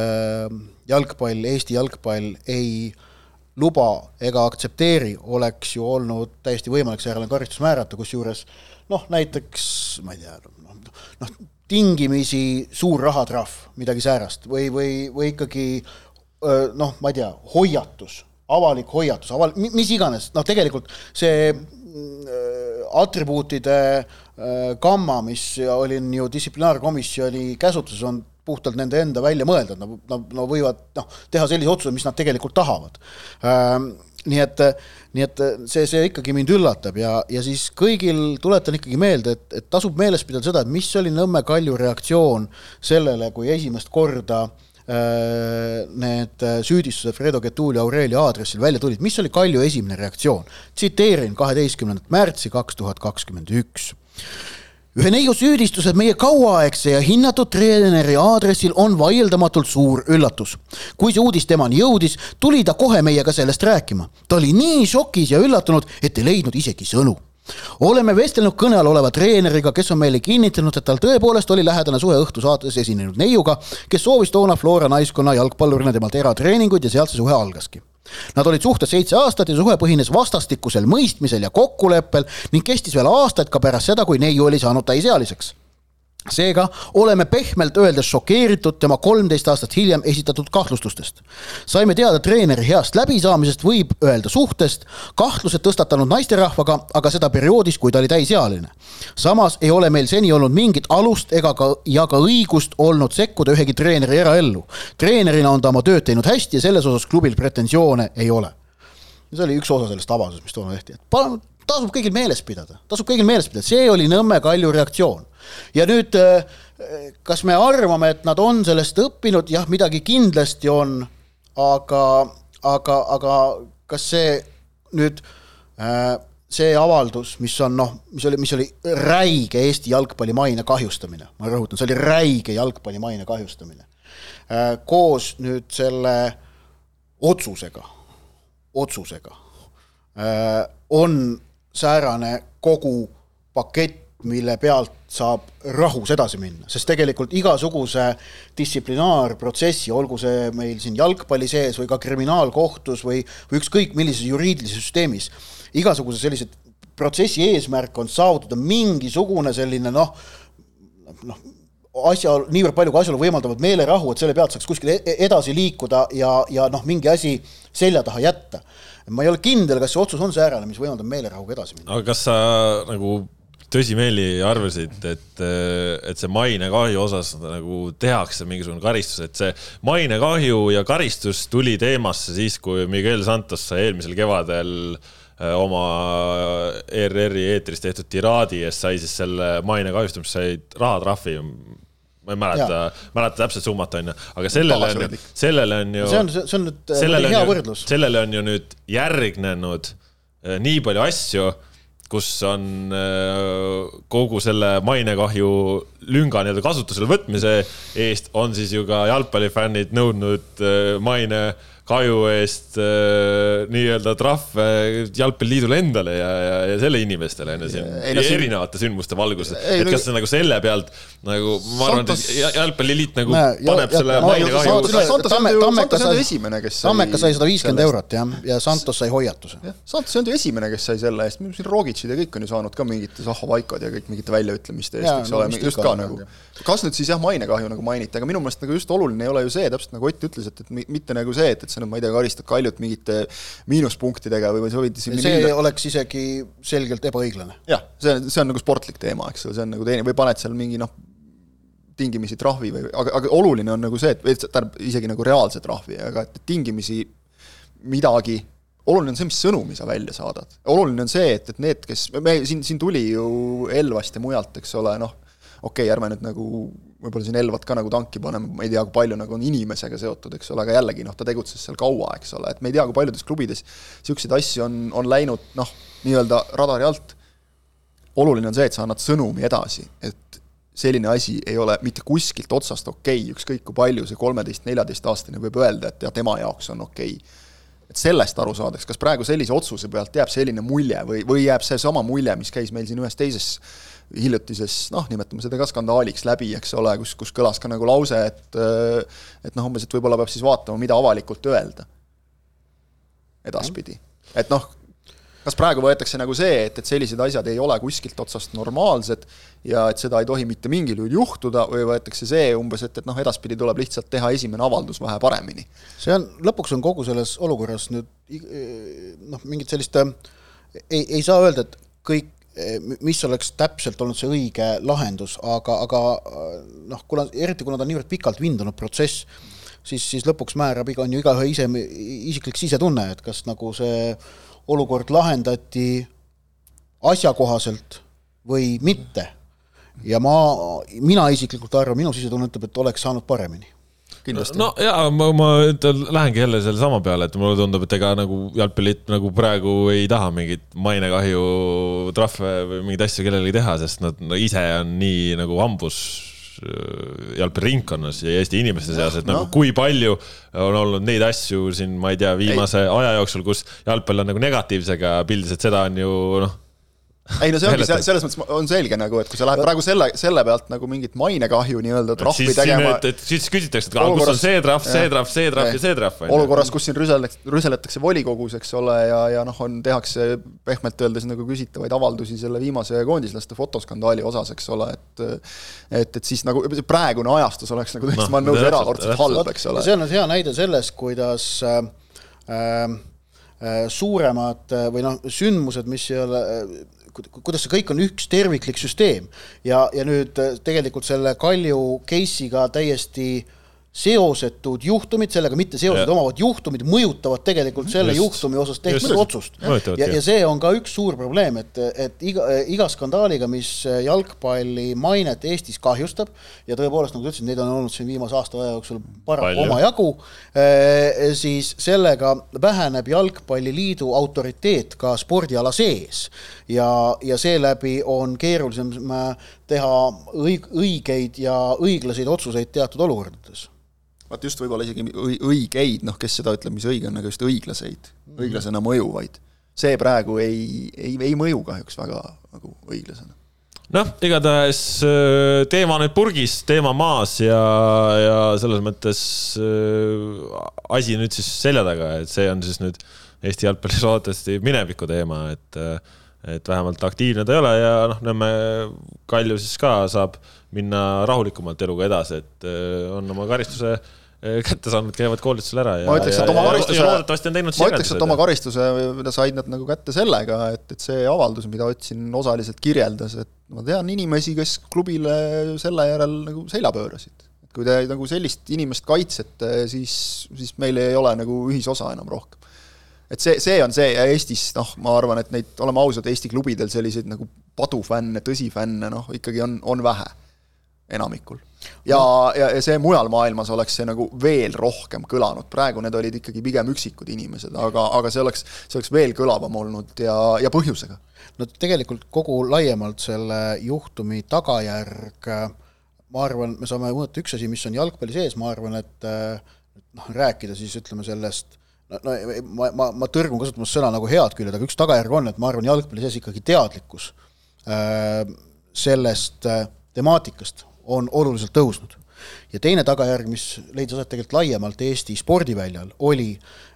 jalgpall, Eesti jalgpall ei luba ega aktsepteeri, oleks ju olnud täiesti võimalik säärane karistus määrata, kusjuures noh, näiteks ma ei tea, noh, tingimisi suur rahatrahv, midagi säärast või, või, või ikkagi noh, ma ei tea, hoiatus, avalik hoiatus, aval-, mis iganes, noh, tegelikult see atribuutide gamma, mis oli ju distsiplinaarkomisjoni käsutuses, on puhtalt nende enda välja mõeldud, nad, nad, nad võivad noh, teha sellise otsuse, mis nad tegelikult tahavad. nii et, nii et see, see ikkagi mind üllatab ja, ja siis kõigil tuletan ikkagi meelde, et, et tasub meeles pidada seda, et mis oli Nõmme Kalju reaktsioon sellele, kui esimest korda äh, need süüdistused Fredo Getuli Aurelia aadressil välja tulid, mis oli Kalju esimene reaktsioon? tsiteerin kaheteistkümnendat märtsi kaks tuhat kakskümmend üks ühe neiu süüdistused meie kauaaegse ja hinnatud treeneri aadressil on vaieldamatult suur üllatus. kui see uudis temani jõudis, tuli ta kohe meiega sellest rääkima. ta oli nii šokis ja üllatunud, et ei leidnud isegi sõnu oleme vestelnud kõne all oleva treeneriga, kes on meile kinnitanud, et tal tõepoolest oli lähedane suhe õhtusaates esinenud neiuga, kes soovis toona Flora naiskonna jalgpallurina temalt eratreeninguid ja sealt see suhe algaski. Nad olid suhtes seitse aastat ja suhe põhines vastastikusel mõistmisel ja kokkuleppel ning kestis veel aastaid ka pärast seda, kui neiu oli saanud täisealiseks seega oleme pehmelt öeldes šokeeritud tema kolmteist aastat hiljem esitatud kahtlustustest. saime teada treeneri heast läbisaamisest, võib öelda suhtest, kahtlused tõstatanud naisterahvaga, aga seda perioodis, kui ta oli täisealine. samas ei ole meil seni olnud mingit alust ega ka, ja ka õigust olnud sekkuda ühegi treeneri eraellu. treenerina on ta oma tööd teinud hästi ja selles osas klubil pretensioone ei ole. see oli üks osa sellest avaldusest, mis toona tehti, et palun tasub kõigil meeles pidada, tasub kõigil meeles pidada, see oli Nõmme Kalju reaktsioon. Ja nüüd, äh, kas me arvame, et nad on sellest õppinud, jah, midagi kindlasti on, aga, aga, aga kas see nüüd äh, see avaldus, mis on noh, mis oli, mis oli räige Eesti jalgpalli maine kahjustamine, ma rõhutan, see oli räige jalgpalli maine kahjustamine. Äh, koos nüüd selle otsusega, otsusega on säärane kogu pakett, mille pealt saab rahus edasi minna, sest tegelikult igasuguse distsiplinaarprotsessi, olgu see meil siin jalgpalli sees või ka kriminaalkohtus või, või ükskõik millises juriidilises süsteemis, igasuguse sellise protsessi eesmärk on saavutada mingisugune selline noh, noh, asja, niivõrd palju kui asjaolu võimaldavad meelerahu, et selle pealt saaks kuskile edasi liikuda ja, ja noh, mingi asi selja taha jätta. ma ei ole kindel, kas see otsus on säärane, mis võimaldab meelerahuga edasi minna. aga kas sa nagu tõsimeeli arvasid, et, et see mainekahju osas nagu tehakse mingisugune karistus, et see mainekahju ja karistus tuli teemasse siis, kui Miguel Santos sai eelmisel kevadel äh, oma ERR-i eetris tehtud tiraadi eest sai siis selle maine kahjustamise, sai rahatrahvi ma ei mäleta, mäleta täpset summat, onju, aga sellele on, sellele on ju. see on, see on nüüd hea võrdlus. sellele on ju nüüd järgnenud äh, nii palju asju kus on äh, kogu selle mainekahju lünga nii-öelda kasutusele võtmise eest on siis ju ka jalgpallifännid nõudnud äh, maine kahju eest äh, nii-öelda trahve Jalgpalliliidule endale ja, ja, ja selle inimestele on ju siin no, erinevate sündmuste valguses. et kas see nagu selle pealt nagu, ma arvan, et Jalgpalliliit nagu Näe, paneb ja, selle ja, maine kahju. Santos on ju esimene, kes sai. Tammeka sai sada viiskümmend eurot jah, ja Santos sai hoiatuse. Santos on ju esimene, kes sai selle eest, siin Rogitšid ja kõik on ju saanud ka mingite Zahhovaikod ja kõik mingite väljaütlemiste eest, eks ole, just ka nagu. kas nüüd siis jah, mainekahju nagu mainiti, aga minu meelest nagu just oluline ei ole ju see, täpselt nagu Ott ütles, et, et mitte nagu see, et, et sa nüüd, ma ei tea, karistad Kaljut mingite miinuspunktidega või, või sa võid see minna... oleks isegi selgelt ebaõiglane. jah, see, see on nagu sportlik teema, eks ole, see on nagu teine, või paned seal mingi noh, tingimisi trahvi või, aga, aga oluline on nagu see, et tähendab isegi nagu reaalse trahvi, aga et tingimisi midagi oluline on see, mis sõnumi sa välja saadad. oluline on see, et, et need, kes, me siin, siin tuli ju Elvast ja mujalt, eks ole, noh, okei okay,, ärme nüüd nagu võib-olla siin Elvat ka nagu tanki paneme, ma ei tea, kui palju nagu on inimesega seotud, eks ole, aga jällegi noh, ta tegutses seal kaua, eks ole, et me ei tea, kui paljudes klubides niisuguseid asju on, on läinud noh, nii-öelda radari alt. oluline on see, et sa annad sõnumi edasi, et selline asi ei ole mitte kuskilt otsast okei okay,, ükskõik kui palju see kolmeteist-neljateistaastane võib öelda, et ja tema jaoks on okei okay et sellest aru saadaks, kas praegu sellise otsuse pealt jääb selline mulje või, või jääb seesama mulje, mis käis meil siin ühes teises hiljutises noh, nimetame seda ka skandaaliks läbi, eks ole, kus, kus kõlas ka nagu lause, et et noh, umbes, et võib-olla peab siis vaatama, mida avalikult öelda edaspidi. et noh, kas praegu võetakse nagu see, et, et sellised asjad ei ole kuskilt otsast normaalsed ja et seda ei tohi mitte mingil juhul juhtuda või võetakse see umbes, et, et noh, edaspidi tuleb lihtsalt teha esimene avaldus vähe paremini? see on, lõpuks on kogu selles olukorras nüüd noh, mingit sellist ei, ei saa öelda, et kõik mis oleks täpselt olnud see õige lahendus, aga, aga noh, kuna, eriti kuna ta on niivõrd pikalt vindunud protsess, siis, siis lõpuks määrab iga, on ju igaühe ise, isiklik sisetunne, et kas nagu see olukord lahendati asjakohaselt või mitte. ja ma, mina isiklikult arvan, minu sisetunne ütleb, et oleks saanud paremini kindlasti. no jaa, ma, ma lähengi jälle selle sama peale, et mulle tundub, et ega nagu jalgpalliliit nagu praegu ei taha mingit mainekahju trahve või mingeid asju kellelegi teha, sest nad no, ise on nii nagu hambus äh, jalgpalliringkonnas ja Eesti inimeste seas, et no. nagu kui palju on olnud neid asju siin, ma ei tea, viimase ei. aja jooksul, kus jalgpall on nagu negatiivsega pildis, et seda on ju noh ei no see ongi, selles mõttes on selge nagu, et kui sa lähed praegu selle, selle pealt nagu mingit mainekahju nii-öelda trahvi siis, tegema. et siis küsitakse, et kus on see trahv, see trahv, see trahv ja see trahv. olukorras, kus siin rüseletakse, rüseletakse volikogus, eks ole, ja, ja noh, on, tehakse pehmelt öeldes nagu küsitavaid avaldusi selle viimase koondislaste fotoskandaali osas, eks ole, et et, et siis nagu praegune ajastus oleks nagu tõesti no,, ma olen nõus, erakordselt halb, eks ole. see on hea näide sellest, kuidas äh, äh, suuremad või noh, sündmused, mis ei ole kuidas see kõik on üks terviklik süsteem. Ja, ja nüüd äh, tegelikult selle Kalju case'iga täiesti seosetud juhtumid, sellega mitte seosed omavad juhtumid mõjutavad tegelikult selle just, juhtumi osas tehtud just, otsust. ja, ja see on ka üks suur probleem, et, et iga, iga skandaaliga, mis jalgpalli mainet Eestis kahjustab ja tõepoolest, nagu sa ütlesid, neid on olnud siin viimase aasta aja jooksul paraku omajagu, eh, siis sellega väheneb Jalgpalliliidu autoriteet ka spordiala sees ja, ja seeläbi on keerulisem teha õig-, õigeid ja õiglaseid otsuseid teatud olukordades vaat just võib-olla isegi õigeid, noh, kes seda ütleb, mis õige on, aga just õiglaseid, õiglasena mõjuvaid. see praegu ei, ei, ei mõju kahjuks väga nagu õiglasena noh, igatahes äh, teema nüüd purgis, teema maas ja, ja selles mõttes äh, asi nüüd siis selja taga, et see on siis nüüd Eesti jalgpallis loodetavasti mineviku teema, et, äh, et vähemalt aktiivne ta ei ole ja noh, Nõmme Kalju siis ka saab minna rahulikumalt eluga edasi, et on oma karistuse kätte saanud, käivad koolitusel ära ja. ma ütleks, et oma karistuse. ma ütleks, et oma karistuse said nad nagu kätte sellega, et, et see avaldus, mida Ott siin osaliselt kirjeldas, et ma tean inimesi, kes klubile selle järel nagu selja pöörasid. kui te nagu sellist inimest kaitsete, siis, siis meil ei ole nagu ühisosa enam rohkem. Et see, see on see ja Eestis noh, ma arvan, et neid, oleme ausad, Eesti klubidel selliseid nagu padufänne, tõsifänne noh, ikkagi on, on vähe enamikul. ja, ja, ja see mujal maailmas oleks see nagu veel rohkem kõlanud, praegu need olid ikkagi pigem üksikud inimesed, aga, aga see oleks, see oleks veel kõlavam olnud ja, ja põhjusega. no tegelikult kogu laiemalt selle juhtumi tagajärg, ma arvan, me saame mõõta üks asi, mis on jalgpalli sees, ma arvan, et noh, rääkida siis ütleme sellest no, ma, ma, ma tõrgun kasutamas sõna nagu head küljed, aga üks tagajärg on, et ma arvan, jalgpalli sees ikkagi teadlikkus äh, sellest äh, temaatikast on oluliselt tõusnud. ja teine tagajärg, mis leidis aset tegelikult laiemalt Eesti spordiväljal, oli,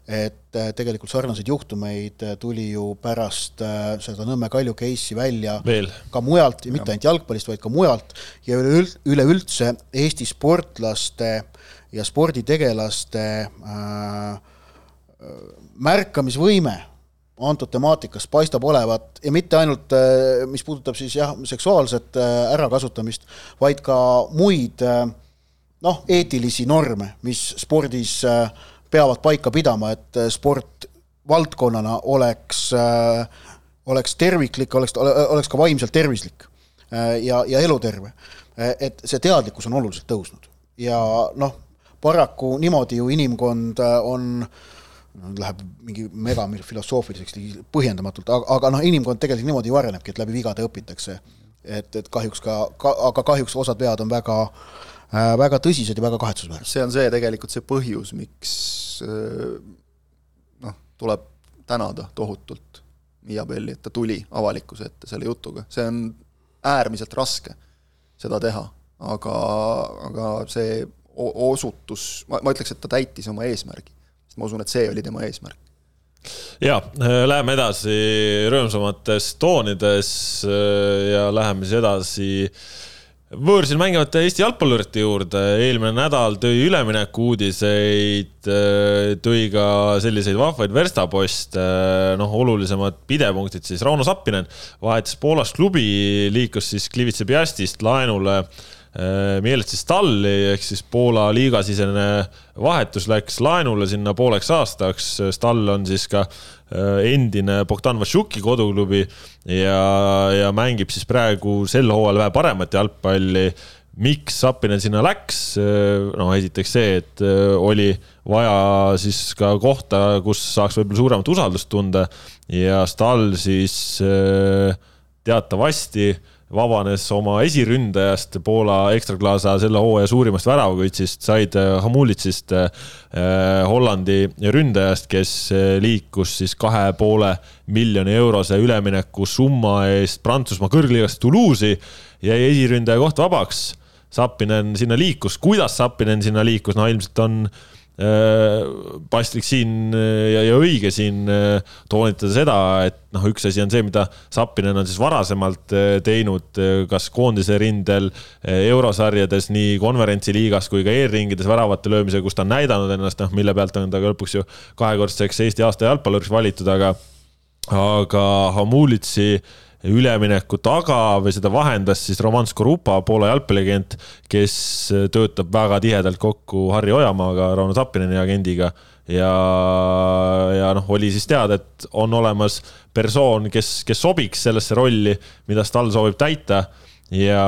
et äh, tegelikult sarnaseid juhtumeid tuli ju pärast seda Nõmme Kalju case'i välja Veel. ka mujalt ja mitte ainult jalgpallist, vaid ka mujalt ja üleüld-, üleüldse Eesti sportlaste ja sporditegelaste äh, märkamisvõime antud temaatikas paistab olevat ja mitte ainult, äh, mis puudutab siis jah, seksuaalset äh, ärakasutamist, vaid ka muid äh, noh, eetilisi norme, mis spordis peavad paika pidama, et sport valdkonnana oleks, oleks terviklik, oleks, oleks ka vaimselt tervislik ja, ja eluterve. et see teadlikkus on oluliselt tõusnud ja noh, paraku niimoodi ju inimkond on äh, läheb mingi mega filosoofiliseks põhjendamatult, aga, aga noh, inimkond tegelikult niimoodi ju arenebki, et läbi vigade õpitakse. et, et kahjuks ka, ka, aga kahjuks osad vead on väga äh,, väga tõsised ja väga kahetsusväärsed. see on see tegelikult see põhjus, miks äh, noh, tuleb tänada tohutult Miia Belli, et ta tuli avalikkuse ette selle jutuga, see on äärmiselt raske seda teha, aga, aga see osutus, ma, ma ütleks, et ta täitis oma eesmärgi ma usun, et see oli tema eesmärk ja äh, läheme edasi rõõmsamates toonides äh, ja läheme siis edasi võõrsil mängivate Eesti jalgpallurite juurde. eelmine nädal tõi ülemineku uudiseid, äh, tõi ka selliseid vahvaid verstaposte, noh, olulisemad pidepunktid siis. Rauno Sappinen vahetas Poolas klubi, liikus siis Klivitse Piastist laenule äh, Äh, Mieletsi Stalli ehk siis Poola liigasisene vahetus läks laenule sinna pooleks aastaks. Stall on siis ka äh, endine Bogdan Vašuki koduklubi ja, ja mängib siis praegu sel hooajal vähe paremat jalgpalli miks Sapinen sinna läks, äh, no esiteks see, et oli vaja siis ka kohta, kus saaks võib-olla suuremat usaldust tunda ja Stall siis teatavasti vabanes oma esiründajast Poola ekstraklaasa selle hooaja suurimast väravakütsist, said äh, Hamulitsist äh, Hollandi ründajast, kes äh, liikus siis kahe poole miljoni eurose üleminekusumma eest Prantsusmaa kõrgliigast Toulouse'i, jäi esiründaja koht vabaks. Sappinen sinna liikus, kuidas Sappinen sinna liikus, no ilmselt on äh, Äh, paslik siin äh, ja, ja õige siin äh, toonitada seda, et noh, üks asi on see, mida Sappinen on siis varasemalt teinud, kas koondise rindel, eurosarjades, nii konverentsiliigas kui ka eelringides väravate löömisega, kus ta on näidanud ennast, noh, mille pealt on ta lõpuks ju kahekordseks Eesti aasta jalgpalluriks valitud, aga, aga Hamulitsi äh, ülemineku taga või seda vahendas siis Roman Skorupa, Poola jalgpalliagent, kes töötab väga tihedalt kokku Harri Ojamaaga, Rauno Tappineni agendiga. Ja, ja noh, oli siis teada, et on olemas persoon, kes, kes sobiks sellesse rolli, mida Stal soovib täita ja,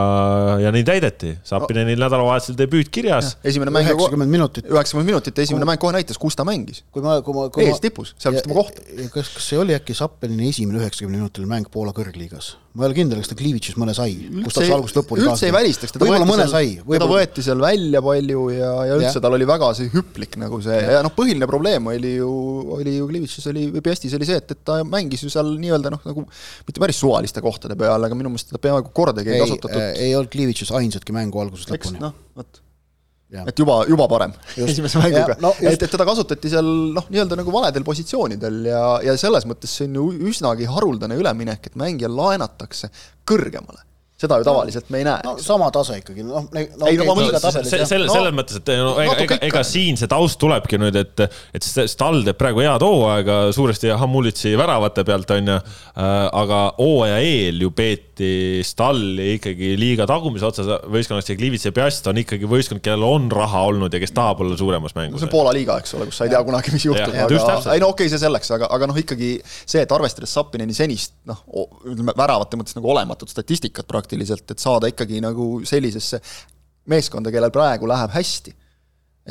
ja neid täideti. Sapinenil no. nädalavahetusel debüüt kirjas. esimene mäng. üheksakümmend minutit. üheksakümmend minutit ja esimene kui... mäng kohe näitas, kus ta mängis. kui ma, kui ma, kui ees tipus, seal vist tema koht. kas, kas see oli äkki Sapineni esimene üheksakümne minutiline mäng Poola kõrgliigas? Ma ei ole kindel, kas ta Klivitšis mõne sai, kus ta algusest lõpuni üldse ei välistaks, teda võeti mõne seal, sai, teda võeti seal välja palju ja, ja üldse Jah. tal oli väga see hüplik nagu see ja noh, põhiline probleem oli ju, oli ju Klivitšis oli, või Piestis oli see, et, et ta mängis ju seal nii-öelda noh, nagu mitte päris suvaliste kohtade peal, aga minu meelest teda peaaegu kordagi ei, ei, kasutatud. ei olnud Klivitšis ainsatki mängu algusest lõpuni. noh, vot Jah. et juba, juba parem Just. esimese mänguga Ja, no just- et, et teda kasutati seal noh, nii-öelda nagu valedel positsioonidel ja, ja selles mõttes see on ju üsnagi haruldane üleminek, et mängija laenatakse kõrgemale. seda ju tavaliselt me ei näe no sama tase ikkagi, noh no, Ei, no ma mõtlen, see, selle, No, selles mõttes, et no, ega, ega, ega siin see taust tulebki nüüd, et, et see Stall teeb praegu head hooaega suuresti Hamulitsi väravate pealt, onju. aga hooaja eel ju peeti Stalli ikkagi liiga tagumise otsas võistkonnast ja Klivits ja Piast on ikkagi võistkond, kellel on raha olnud ja kes tahab olla suuremas no mängus see on Poola liiga, eks ole, kus sa ei tea kunagi, mis juhtub, aga ei no okei okay,, see selleks, aga, aga noh, ikkagi see, et arvestades Sapineni senist noh, ütleme väravate mõttes nagu olematut statistikat praktiliselt, et saada ikkagi nagu sellisesse meeskonda, kellel praegu läheb hästi.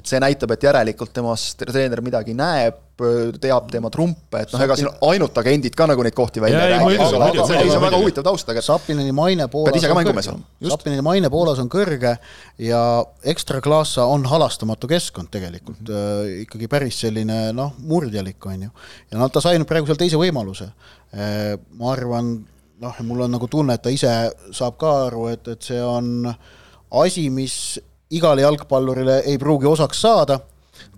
Et see näitab, et järelikult temast treener midagi näeb, teab tema trumpe, et noh, ega siin ainult agendid ka nagu neid kohti välja ei ei, räägi, muidugi, aga see muidugi, on väga huvitav taust, aga Sapineni maine Poolas ise ka on mängumees kõrge. olema, just. Sapineni maine Poolas on kõrge ja Ekstra Klasa on halastamatu keskkond tegelikult mm, -hmm. ikkagi päris selline noh, murdjalik on ju. ja noh, ta sai nüüd praegu seal teise võimaluse. ma arvan, noh, mul on nagu tunne, et ta ise saab ka aru, et, et see on asi, mis igale jalgpallurile ei pruugi osaks saada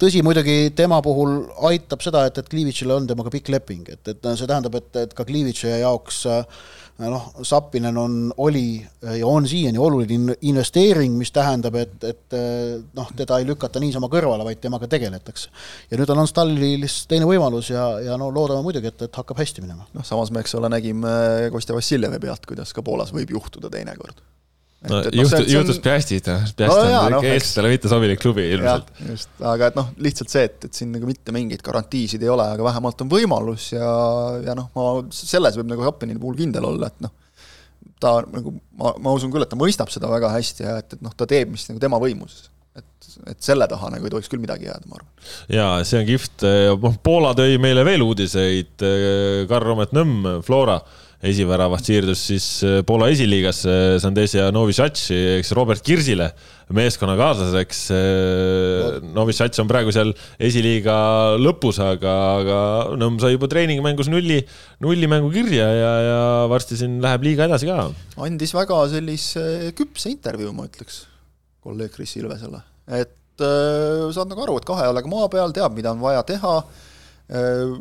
tõsi, muidugi tema puhul aitab seda, et, et Klivitšile on temaga pikk leping, et, et see tähendab, et, et ka Klivitši jaoks äh, noh, Sappinen on, oli ja on siiani oluline in- investeering, mis tähendab, et, et äh, noh, teda ei lükata niisama kõrvale, vaid temaga tegeletakse. ja nüüd on Stallis teine võimalus ja, ja no loodame muidugi, et, et hakkab hästi minema. noh, samas me, eks ole, nägime Kostja Vassiljevi pealt, kuidas ka Poolas võib juhtuda teinekord. No, juhtus, juhtus Piastid, noh, Piast No on jaa, no, noh, eks- eestlastele mitte sobilik klubi ilmselt., just, aga et noh, lihtsalt see, et, et siin nagu mitte mingeid garantiisid ei ole, aga vähemalt on võimalus ja, ja noh, ma selles võib nagu Happeni puhul kindel olla, et noh, ta nagu, ma, ma usun küll, et ta mõistab seda väga hästi ja et, et noh, ta teeb, mis nagu tema võimuses. et, et selle taha nagu ei tohiks küll midagi jääda, ma arvan. ja see on kihvt, noh, Poola tõi meile veel uudiseid, Karl-Romet Nõmm, Flora esiväravast siirdus siis Poola esiliigasse Sandesia Novitšatši, eks Robert Kirsile meeskonnakaaslaseks. Novitšatš on praegu seal esiliiga lõpus, aga, aga Nõmm sai juba treeningmängus nulli, nulli mängu kirja ja, ja varsti siin läheb liiga edasi ka. andis väga sellise küpse intervjuu, ma ütleks, kolleeg Kris Ilvesele, et äh, saad nagu aru, et kahe jalaga maa peal, teab, mida on vaja teha äh,,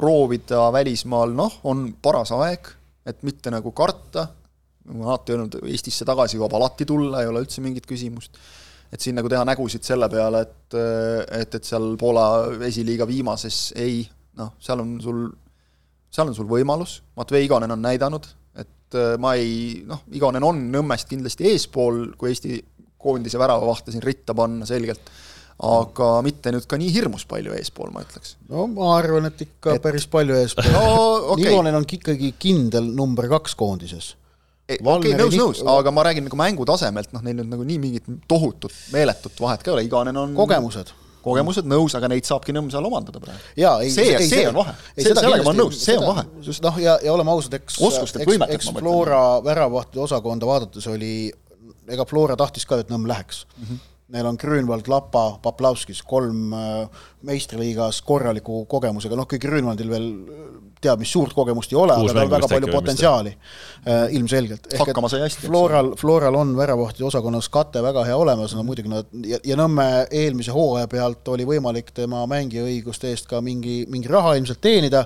proovida välismaal, noh, on paras aeg, et mitte nagu karta, ma olen alati öelnud, Eestisse tagasi jõuab alati tulla, ei ole üldse mingit küsimust, et siin nagu teha nägusid selle peale, et, et, et seal Poola esiliiga viimases ei, noh, seal on sul, seal on sul võimalus, Matvei Igonen on näidanud, et äh, ma ei, noh, Igonen on Nõmmest kindlasti eespool, kui Eesti koondise väravavahte siin ritta panna selgelt, aga mitte nüüd ka nii hirmus palju eespool, ma ütleks. no ma arvan, et ikka et... päris palju eespool no okei okay. Nilonen on ikkagi kindel number kaks koondises. okei okay, Valneri nõus, nõus, aga ma räägin nagu mängu tasemelt, noh, neil nüüd nagu nii mingit tohutut, meeletut vahet ka ei ole, Iganen on kogemused. kogemused nõus, aga neid saabki Nõmm seal omandada praegu. jaa, ei see, see on vahe, sellega ma olen nõus, see on vahe. noh, ja, ja oleme ausad, eks Oskust, et eks, eks. Flora väravahtide osakonda vaadates oli, ega Flora tahtis ka, et Nõmm läheks mm. -hmm. Neil on Grünwald, Lapa, Poplavskis, kolm äh, meistriliigas korraliku kogemusega, noh, kuigi Grünwaldil veel äh, teab, mis suurt kogemust ei ole, aga tal on väga palju potentsiaali äh, ilmselgelt. Hakkama sai hästi, Floral, Floral on väravahtide osakonnas kate väga hea olemas, no muidugi nad ja, ja Nõmme eelmise hooaja pealt oli võimalik tema mängijaõiguste eest ka mingi, mingi raha ilmselt teenida.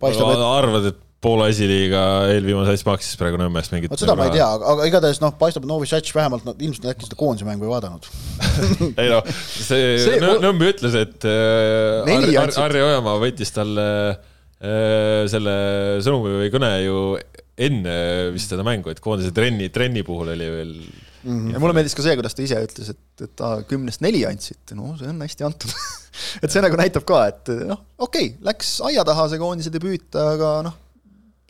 paistab, et arvad, et Poola esiliiga eelviimase asja maksis praegu Nõmmest mingit vot seda ma ei tea, aga, igatahes noh, paistab, et Novitšatš vähemalt nad ilmselt äkki seda koondise mängu ei vaadanud. ei noh, see, See- Nõmbi ütles, et äh, Harri Ar andsid. Harri Ojamaa võttis talle äh, selle sõnumi või kõne ju enne vist seda mängu, et koondise trenni, trenni puhul oli veel ja mulle meeldis ka see, kuidas ta ise ütles, et, et ta kümnest neli andsite, no see on hästi antud et see nagu näitab ka, et noh, okei okay,, läks aia taha see koondise debüüt, aga noh,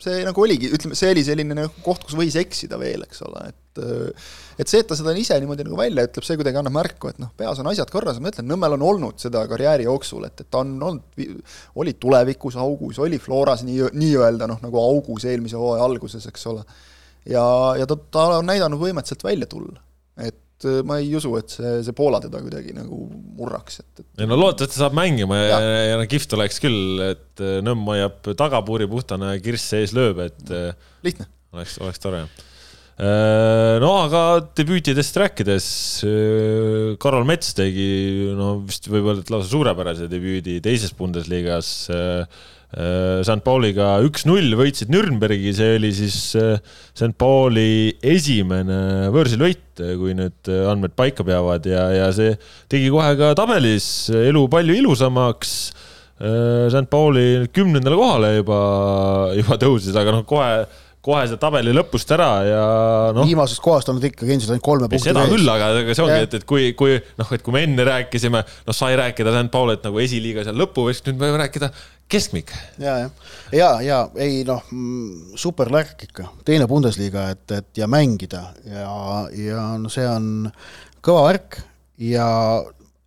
see nagu oligi, ütleme, see oli selline nagu koht, kus võis eksida veel, eks ole, et et see, et ta seda ise niimoodi nagu välja ütleb, see kuidagi annab märku, et noh, peas on asjad korras, ma ütlen, Nõmmel on olnud seda karjääri jooksul, et, et ta on olnud, oli tulevikus augus, oli Floras nii, nii-öelda noh, nagu augus eelmise hooaja alguses, eks ole. ja, ja ta, ta on näidanud võimet sealt välja tulla. et et äh, ma ei usu, et see, see Poola teda kuidagi nagu murraks, et, et ei no loodetavasti saab mängima ja, ja, ja no kihvt oleks küll, et äh, Nõmm hoiab tagapuuri puhtana ja Kirss sees lööb, et äh, lihtne. oleks, oleks tore. no aga debüütidest rääkides, Karol Mets tegi no vist võib öelda, et lausa suurepärase debüüdi teises Bundesligas St Pauliga üks-null võitsid Nürnbergi, see oli siis äh, St Pauli esimene võõrsilvõit, äh, kui nüüd andmed paika peavad ja, ja see tegi kohe ka tabelis elu palju ilusamaks. St Pauli kümnendale kohale juba, juba tõusis, aga noh, kohe kohe see tabeli lõpust ära ja noh. viimasest kohast on nad ikkagi endiselt ainult kolme punkti seda küll, aga, aga see ongi, et, et kui, kui noh, et kui me enne rääkisime, noh, sai rääkida St. Paulit nagu esiliiga seal lõpuvõistlust, nüüd me võime rääkida keskmik. ja, ja, ja, ja ei noh, mm, super lärk ikka, teine Bundesliga, et, et ja mängida. Ja, ja no see on kõva värk. Ja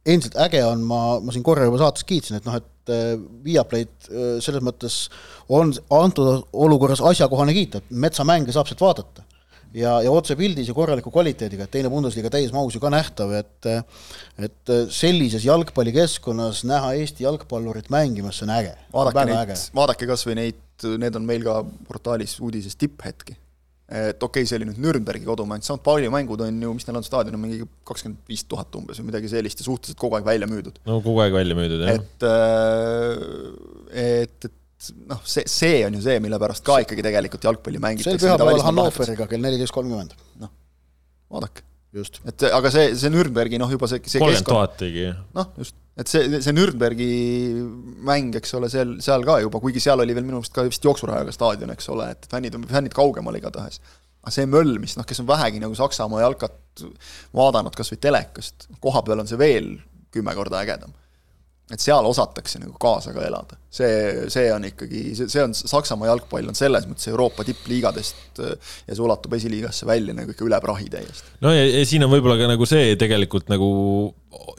endiselt äge on, ma, ma siin korra juba saates kiitsin, et noh, et äh, Viaplay'd äh, selles mõttes on antud olukorras asjakohane kiita, et metsamänge saab sealt vaadata. ja, ja otsepildis ja korraliku kvaliteediga, et teine Bundesliga täismahus ju ka nähtav, et et sellises jalgpallikeskkonnas näha Eesti jalgpallurit mängimas, see on äge. vaadake neid, vaadake kas või neid, need on meil ka portaalis uudises tipphetki et okei okay,, see oli nüüd Nürnbergi kodumäng, St Pauli mängud on ju, mis neil on, staadion on mingi kakskümmend viis tuhat umbes või midagi sellist ja suhteliselt kogu aeg välja müüdud. no kogu aeg välja müüdud, jah. et, äh, et, et noh, see, see on ju see, mille pärast ka ikkagi tegelikult jalgpalli mängitakse. sel pühapäeval Hannoveriga kell neliteist kolmkümmend. noh, vaadake. Et aga see, see Nürnbergi noh, juba see, see kolmkümmend tuhat tegi. noh, just et see, see Nürnbergi mäng, eks ole, seal, seal ka juba, kuigi seal oli veel minu meelest ka vist jooksurajaga staadion, eks ole, et fännid fännid kaugemal igatahes. aga see möll, mis noh, kes on vähegi nagu Saksamaa jalkat vaadanud kas või telekast, koha peal on see veel kümme korda ägedam et seal osatakse nagu kaasa ka elada. see, see on ikkagi, see, on, Saksamaa jalgpall on selles mõttes Euroopa tippliigadest ja see ulatub esiliigasse välja nagu ikka üle prahi täiesti. no ja, ja siin on võib-olla ka nagu see tegelikult nagu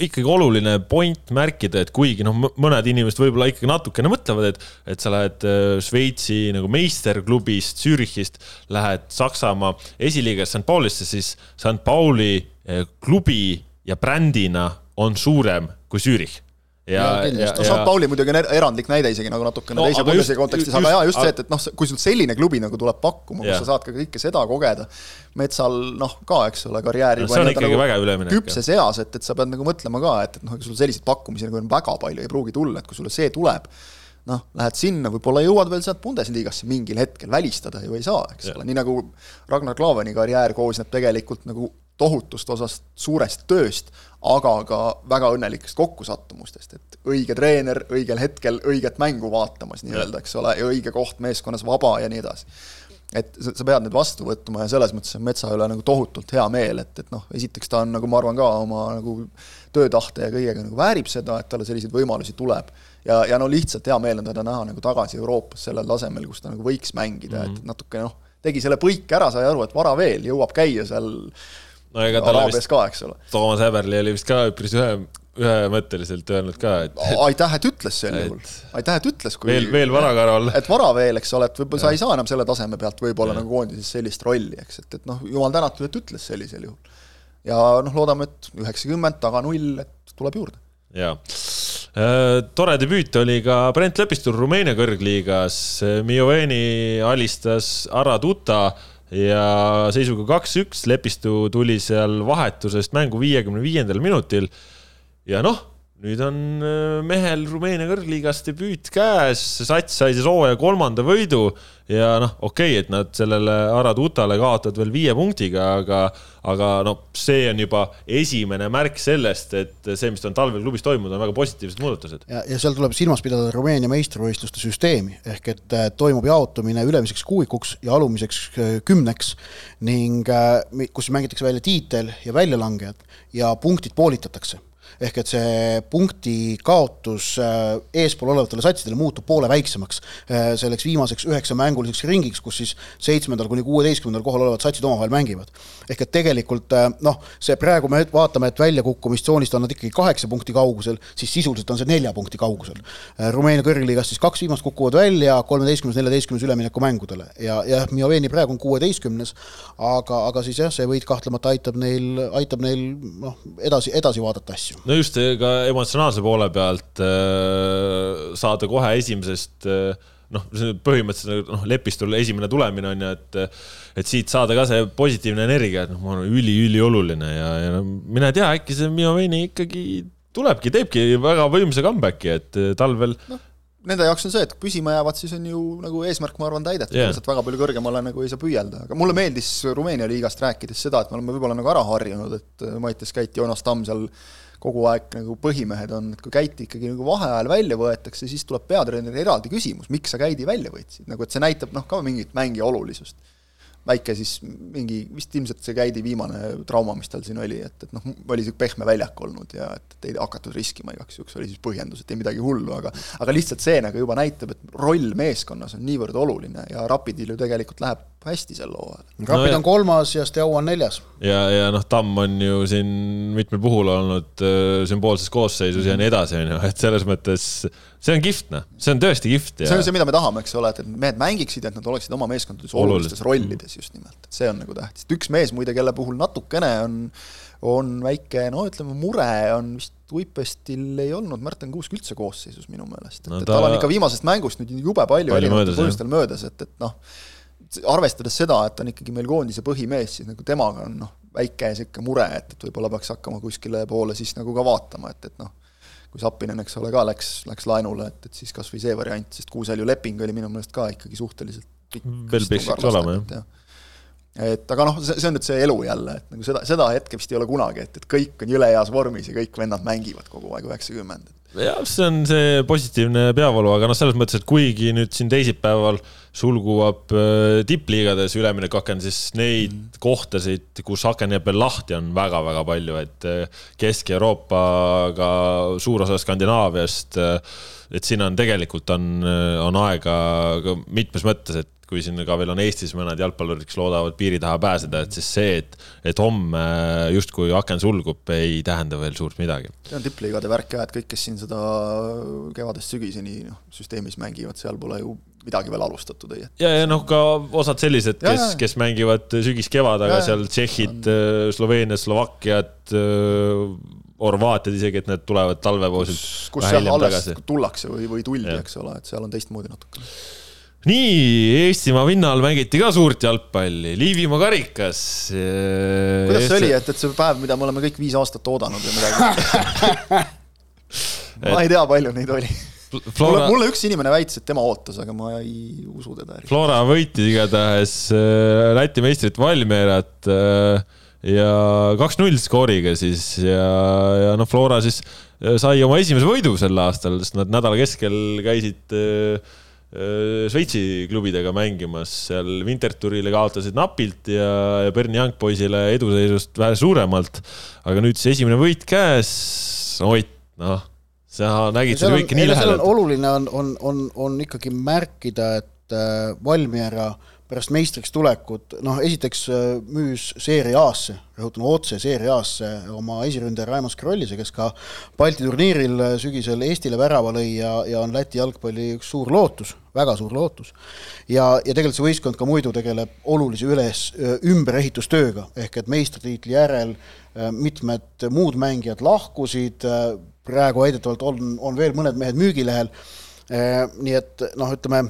ikkagi oluline point märkida, et kuigi noh, mõned inimesed võib-olla ikkagi natukene mõtlevad, et, et sa lähed äh, Šveitsi nagu meisterklubist, Zürichist, lähed Saksamaa esiliigas St Paulisse, siis St Pauli äh, klubi ja brändina on suurem kui Zürich ja, ja, ja, no St Pauli muidugi on er-, erandlik näide isegi nagu natukene no, teise Bundesliga kontekstis, aga jaa, just see, et, et noh, kui sul selline klubi nagu tuleb pakkuma, kus sa saad ka kõike seda kogeda, metsal noh, ka eks ole, karjääri no, see on ikkagi nagu väga üleminek. küpses eas, et, et sa pead nagu mõtlema ka, et, et noh, sul selliseid pakkumisi nagu on väga palju, ei pruugi tulla, et kui sulle see tuleb, noh, lähed sinna, võib-olla jõuad veel sealt Bundesligasse mingil hetkel, välistada ju ei saa, eks ole, nii nagu Ragnar Klavani karjäär koosneb tegelikult nagu tohutust osast suurest tööst, aga ka väga õnnelikest kokkusattumustest, et õige treener õigel hetkel õiget mängu vaatamas nii-öelda, eks ole, ja õige koht meeskonnas vaba ja nii edasi. et sa, pead need vastu võtma ja selles mõttes on Metsa üle nagu tohutult hea meel, et, et noh, esiteks ta on nagu ma arvan ka oma nagu töötahte ja kõigega nagu väärib seda, et talle selliseid võimalusi tuleb. ja, ja no lihtsalt hea meel on teda näha nagu tagasi Euroopas sellel tasemel, kus ta nagu võiks mängida mm, -hmm. et mhm. natuke noh, tegi selle põike ära, sai aru, et vara veel, jõuab käia seal no ega tal vist ka, eks ole. Toomas Häberli oli vist ka üpris ühe, ühemõtteliselt öelnud ka, et aitäh, et ütles sel juhul. aitäh, et ütles, kui veel, veel vara Karol. et vara veel, eks ole, et võib-olla sa ei saa enam selle taseme pealt võib-olla nagu koondises sellist rolli, eks, et, et noh, jumal tänatud, et ütles sellisel juhul. ja noh, loodame, et üheksakümmend, taga null, et tuleb juurde. jaa äh, tore debüüt oli ka Brent Lepistul Rumeenia kõrgliigas, Mioveni alistas Araduta ja seisuga kaks-üks Lepistu tuli seal vahetusest mängu viiekümne viiendal minutil. ja noh, nüüd on äh, mehel Rumeenia kõrgliigas debüüt käes, sats sai siis hooaja kolmanda võidu ja noh, okei okay,, et nad sellele Aradutale kaotavad veel viie punktiga, aga, aga no see on juba esimene märk sellest, et see, mis on talvel klubis toimunud, on väga positiivsed muudatused. ja, ja seal tuleb silmas pidada Rumeenia meistrivõistluste süsteemi. Ehk et äh, toimub jaotumine ülemiseks kuuikuks ja alumiseks äh, kümneks ning kus mängitakse välja tiitel ja väljalangejad ja punktid poolitatakse ehk et see punkti kaotus äh, eespool olevatele satsidele muutub poole väiksemaks äh, selleks viimaseks üheksamänguliseks ringiks, kus siis seitsmendal kuni kuueteistkümnendal kohal olevad satsid omavahel mängivad. ehk et tegelikult äh, noh, see praegu me vaatame, et väljakukkumistsoonist on nad ikkagi kaheksa punkti kaugusel, siis sisuliselt on see nelja punkti kaugusel. Rumeenia kõrgliigas siis kaks viimast kukuvad välja kolmeteistkümnes, neljateistkümnes üleminekumängudele ja, ja Mioveni praegu on kuueteistkümnes, aga, aga siis jah, see võit kahtlemata aitab neil, aitab neil noh, edasi, edasi vaadata asju no just ka emotsionaalse poole pealt äh, saada kohe esimesest äh, noh, põhimõtteliselt noh, lepistul esimene tulemine on ju, et et siit saada ka see positiivne energia, et noh, ma arvan, üli-ülioluline ja, ja no mine tea, äkki see Mioveni ikkagi tulebki, teebki väga võimsa comeback'i, et talvel no nende jaoks on see, et püsima jäävad, siis on ju nagu eesmärk, ma arvan, täidetud yeah., sealt väga palju kõrgemale nagu ei saa püüelda, aga mulle meeldis Rumeenia liigast rääkides seda, et me oleme võib-olla nagu ära harjunud, et Mattias Käit, Joonas Tamm seal kogu aeg nagu põhimehed on, et kui Käiti ikkagi nagu vaheajal välja võetakse, siis tuleb peatreeneri eraldi küsimus, miks sa Käidi välja võtsid, nagu et see näitab noh, ka mingit mängija olulisust. Väike siis mingi, vist ilmselt see Käidi viimane trauma, mis tal siin oli, et, et noh, oli niisugune pehme väljak olnud ja et, et ei hakatud riskima igaks juhuks, oli siis põhjendus, et ei midagi hullu, aga aga lihtsalt see nagu juba näitab, et roll meeskonnas on niivõrd oluline ja Rapidil ju tegelikult läheb hästi sel hooajal. Rapid no, on kolmas ja Steaua on neljas. ja, ja noh, Tamm on ju siin mitmel puhul olnud äh, sümboolses koosseisus ja nii edasi, on ju, et selles mõttes see on kihvt, noh, see on tõesti kihvt ja.... see on see, mida me tahame, eks ole, et, et mehed mängiksid, et nad oleksid oma meeskondades olulistes rollides just nimelt, et see on nagu tähtis, et üks mees muide, kelle puhul natukene on, on väike no ütleme, mure on vist Uipestil ei olnud Märten Kuusk üldse koosseisus minu meelest, et no, ta... tal on ikka viimasest mängust nüüd jube palju, palju erinevatel põhjustel möödas, et, et noh, arvestades seda, et ta on ikkagi meil koondise põhimees, siis nagu temaga on noh, väike niisugune mure, et, et võib-olla peaks hakkama kuskile poole siis nagu ka vaatama, et, et noh, kui Sapinen, eks ole, ka läks, läks laenule, et, et siis kas või see variant, sest Kuusel ju leping oli minu meelest ka ikkagi suhteliselt pikk. veel peaks olema, jah et aga noh, see, see on nüüd see elu jälle, et nagu seda, seda hetke vist ei ole kunagi, et, et kõik on jõle heas vormis ja kõik vennad mängivad kogu aeg üheksakümmend. Jah, see on see positiivne peavalu, aga noh, selles mõttes, et kuigi nüüd siin teisipäeval sulguvad äh, tippliigades üleminekuaken, siis neid mm. kohtasid, kus aken jääb veel lahti, on väga-väga palju, et äh, Kesk-Euroopaga suur osa Skandinaaviast, äh, et siin on tegelikult on, on aega mitmes mõttes, et kui siin ka veel on Eestis mõned jalgpallurid, kes loodavad piiri taha pääseda, et siis see, et, et homme justkui aken sulgub, ei tähenda veel suurt midagi. see on tippliigade värk jah, et kõik, kes siin seda kevadest sügiseni noh, süsteemis mängivad, seal pole ju midagi veel alustatud, ei. ja, ja noh, ka osad sellised, kes, kes mängivad sügis-kevad, aga seal tšehhid, Sloveeniat, Slovakkiat, Horvaatiad isegi, et need tulevad talvepoosilt. kus, kus seal alles tagasi. tullakse või, või tuldi, eks ole, et seal on teistmoodi natukene nii, Eestimaa pinnal mängiti ka suurt jalgpalli, Liivimaa karikas. kuidas see oli, et, et see päev, mida me oleme kõik viis aastat oodanud või midagi ma ei tea, palju neid oli. Flora... mulle, mulle üks inimene väitis, et tema ootas, aga ma ei usu teda. Flora võitis igatahes Läti meistrit Valmierat ja kaks-null skooriga siis ja, ja noh, Flora siis sai oma esimese võidu sel aastal, sest nad nädala keskel käisid Äh, Šveitsi klubidega mängimas, seal Wintertourile kaotasid napilt ja, ja Berni Young-poisile eduseisust vähe suuremalt. aga nüüd siis esimene võit käes, Ott, noh, sa nägid seda kõike nii lähedalt. oluline on, on, on, on ikkagi märkida, et äh, Valmiera äh, pärast meistriks tulekut, noh, esiteks äh, müüs Serie A-sse, rõhutan otse Serie A-sse oma esiründaja Raimond Skrollise, kes ka Balti turniiril äh, sügisel Eestile värava lõi ja, ja on Läti jalgpalli üks suur lootus, väga suur lootus. ja, ja tegelikult see võistkond ka muidu tegeleb olulise üles, äh, ümberehitustööga, ehk et meistritiitli järel mitmed muud mängijad lahkusid, praegu väidetavalt on, on veel mõned mehed müügilehel, nii et noh, ütleme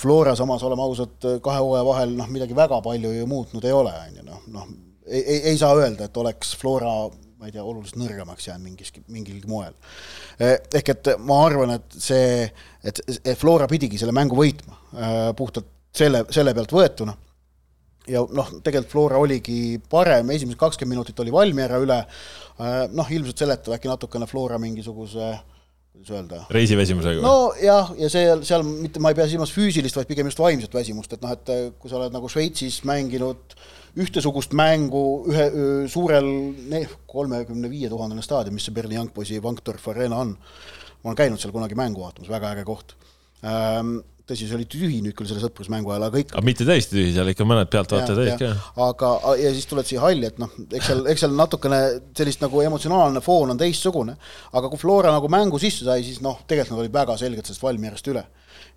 Flora samas, oleme ausad, kahe hooaja vahel noh, midagi väga palju ju muutnud ei ole, on ju, noh, noh, ei, ei, ei saa öelda, et oleks Flora ma ei tea, oluliselt nõrgemaks jäänud mingiski, mingilgi moel. Eh, ehk et ma arvan, et see, et, Flora pidigi selle mängu võitma eh, puhtalt selle, selle pealt võetuna. ja noh, tegelikult Flora oligi parem, esimesed kakskümmend minutit oli Valmiera üle, noh, ilmselt seletab äkki natukene Flora mingisuguse kuidas öelda? Reisiväsimusega no jah, ja see seal mitte, ma ei pea silmas füüsilist, vaid pigem just vaimset väsimust, et noh, et kui sa oled nagu Šveitsis mänginud ühtesugust mängu ühe öö, suurel kolmekümne viie tuhandene staadion, mis see Berli Youngboysi Wankdorf Arena on. ma olen käinud seal kunagi mängu vaatamas, väga äge koht. Ähm, tõsi, see oli tühi nüüd küll selle sõprusmängu ajal, aga ikka. aga mitte täiesti tühi, seal ikka mõned pealtvaatajad olid ka. aga, ja siis tuled siia halli, et noh, eks seal, eks seal natukene sellist nagu emotsionaalne foon on teistsugune, aga kui Flora nagu mängu sisse sai, siis noh, tegelikult nad olid väga selgelt sellest Valmierast üle.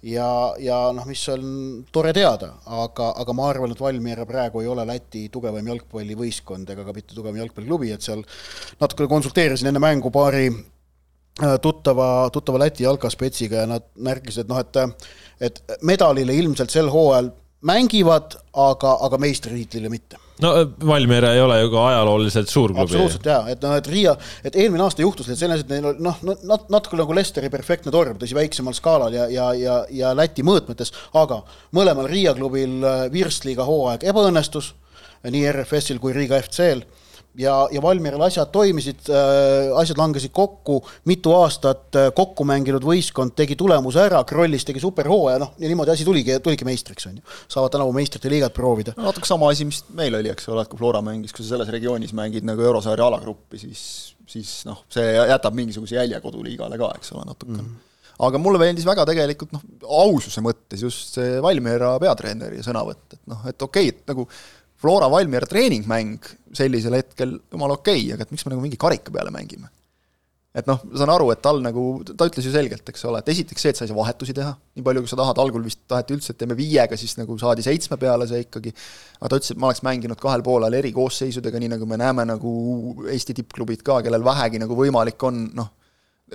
ja, ja noh, mis on tore teada, aga, aga ma arvan, et Valmiera praegu ei ole Läti tugevaim jalgpallivõistkond ega ka mitte tugevam jalgpalliklubi, et seal natukene konsulteerisin enne mängu paari äh, tuttava, tuttava Läti jalkaspetsiga ja nad märkisid, et noh, et et medalile ilmselt sel hooajal mängivad, aga, aga meistritiitlile mitte. no Valmiera ei ole ju ka ajalooliselt suur klubi. absoluutselt jaa, et noh, et Riia, et eelmine aasta juhtus et selles, et neil oli noh, nat-, natuke nagu Lesteri perfektne torm, tõsi, väiksemal skaalal ja, ja, ja, ja Läti mõõtmetes, aga mõlemal Riia klubil äh, Virstliga hooaeg ebaõnnestus, nii RFS-il kui Riga FC-l ja, ja Valmieral asjad toimisid äh,, asjad langesid kokku, mitu aastat äh, kokku mänginud võistkond tegi tulemuse ära, Krollis tegi superhooaja, noh, ja niimoodi asi tuligi, tuligi meistriks, on ju. saavad tänavu meistrite liigat proovida no,. natuke sama asi, mis meil oli, eks ole, et kui Flora mängis, kui sa selles regioonis mängid nagu eurosarja alagruppi, siis, siis noh, see jätab mingisuguse jälje koduliigale ka, eks ole, natukene mm. -hmm aga mulle meeldis väga tegelikult noh, aususe mõttes just see Valmiera peatreeneri sõnavõtt, et noh, et okei okay,, et nagu Flora Valmiera treeningmäng sellisel hetkel jumala okei okay,, aga et miks me nagu mingi karika peale mängime? et noh, ma saan aru, et tal nagu, ta ütles ju selgelt, eks ole, et esiteks see, et sa ei saa vahetusi teha, nii palju, kui sa tahad, algul vist taheti üldse, et teeme viiega, siis nagu saadi seitsme peale see ikkagi, aga ta ütles, et ma oleks mänginud kahel poolel eri koosseisudega, nii nagu me näeme nagu Eesti tippklubid ka, kellel vähegi nagu võimalik on, noh,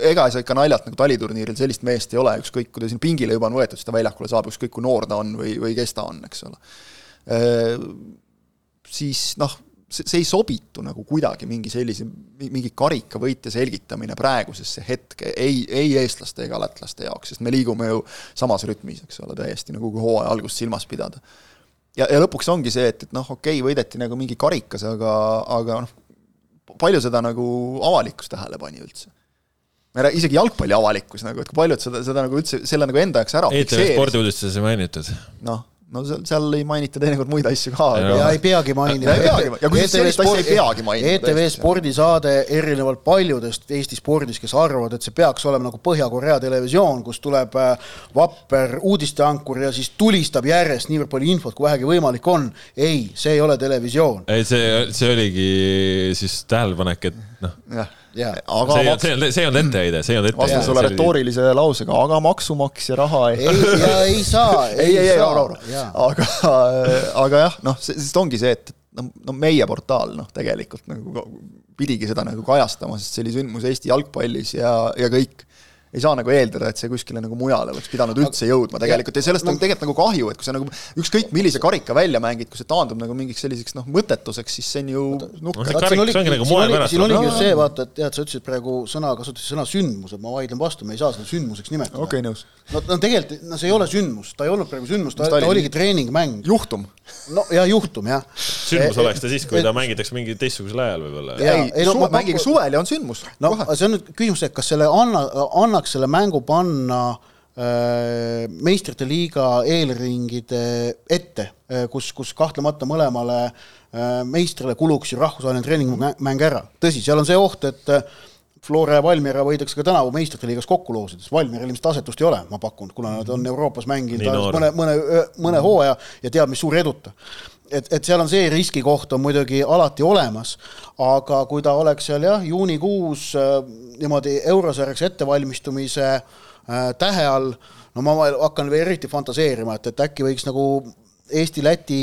ega saa ikka naljalt nagu taliturniiril sellist meest ei ole, ükskõik kui ta siin pingile juba on võetud, siis ta väljakule saab, ükskõik kui noor ta on või, või kes ta on, eks ole siis noh, see ei sobitu nagu kuidagi mingi sellise, mingi karikavõitja selgitamine praegusesse hetke ei, ei eestlaste ega lätlaste jaoks, sest me liigume ju samas rütmis, eks ole, täiesti nagu kui hooaja algust silmas pidada. ja, ja lõpuks ongi see, et, et noh, okei okay,, võideti nagu mingi karikas, aga, aga noh, palju seda nagu avalikkus tähele pani üldse? isegi jalgpalli avalikkus nagu, et kui paljud seda, seda nagu üldse, selle nagu enda jaoks ära ETV spordiuudistes ei mainitud. noh no seal, seal ei mainita teinekord muid asju ka. ja ei peagi mainida. ja kusjuures sellist asja ei peagi mainida. ETV spordisaade erinevalt paljudest Eesti spordis, kes arvavad, et see peaks olema nagu Põhja-Korea televisioon, kus tuleb äh, vapper uudisteankur ja siis tulistab järjest niivõrd palju infot, kui vähegi võimalik on. ei, see ei ole televisioon. ei, see, see oligi siis tähelepanek, et noh aga see, maks... see on, see on etteheide, see on etteheide. vastan sulle retoorilise lausega, aga maksumaksja raha ei ei, ei saa, ei, ei, ei, rahu, rahu. aga, aga jah, noh, sest ongi see, et no, no meie portaal noh, tegelikult nagu pidigi seda nagu kajastama, sest see oli sündmus Eesti jalgpallis ja, ja kõik ei saa nagu eeldada, et see kuskile nagu mujale oleks pidanud üldse jõudma tegelikult ja sellest no, on tegelikult nagu kahju, et kui sa nagu ükskõik millise karika välja mängid, kui see taandub nagu mingiks selliseks noh, mõttetuseks, siis see on ju nukker. siin oligi, nagu siin oligi just see, vaata, et tead, sa ütlesid praegu sõna, kasutasid sõna sündmus, et ma vaidlen vastu, me ei saa seda sündmuseks nimetada. okei okay,, nõus. no, no tegelikult, no see ei ole sündmus, ta ei olnud praegu sündmus, ta, ta, ta oligi treeningmäng. juhtum. no ja juhtum, jah. sündmus oleks ta siis, kui ta mängitakse mingi teistsugusel ajal võib-olla. ei, ei, no mängige suvel ja on sündmus. no see on nüüd küsimus et kas selle anna, anna annaks selle mängu panna äh, meistrite liiga eelringide ette, äh, kus, kus kahtlemata mõlemale äh, meistrile kuluks ju rahvusvaheline treeningmäng ära. tõsi, seal on see oht, et Flora ja Valmiera võidakse ka tänavu meistrite liigas kokku loosida, sest Valmieril ilmselt asetust ei ole, ma pakun, kuna nad on Euroopas mänginud mõne, mõne, mõne hooaja ja teab, mis suur eduta et, et seal on see riskikoht on muidugi alati olemas, aga kui ta oleks seal jah, juunikuus äh, niimoodi eurosarjaks ettevalmistumise äh, tähe all, no ma hakkan eriti fantaseerima, et, et äkki võiks nagu Eesti-Läti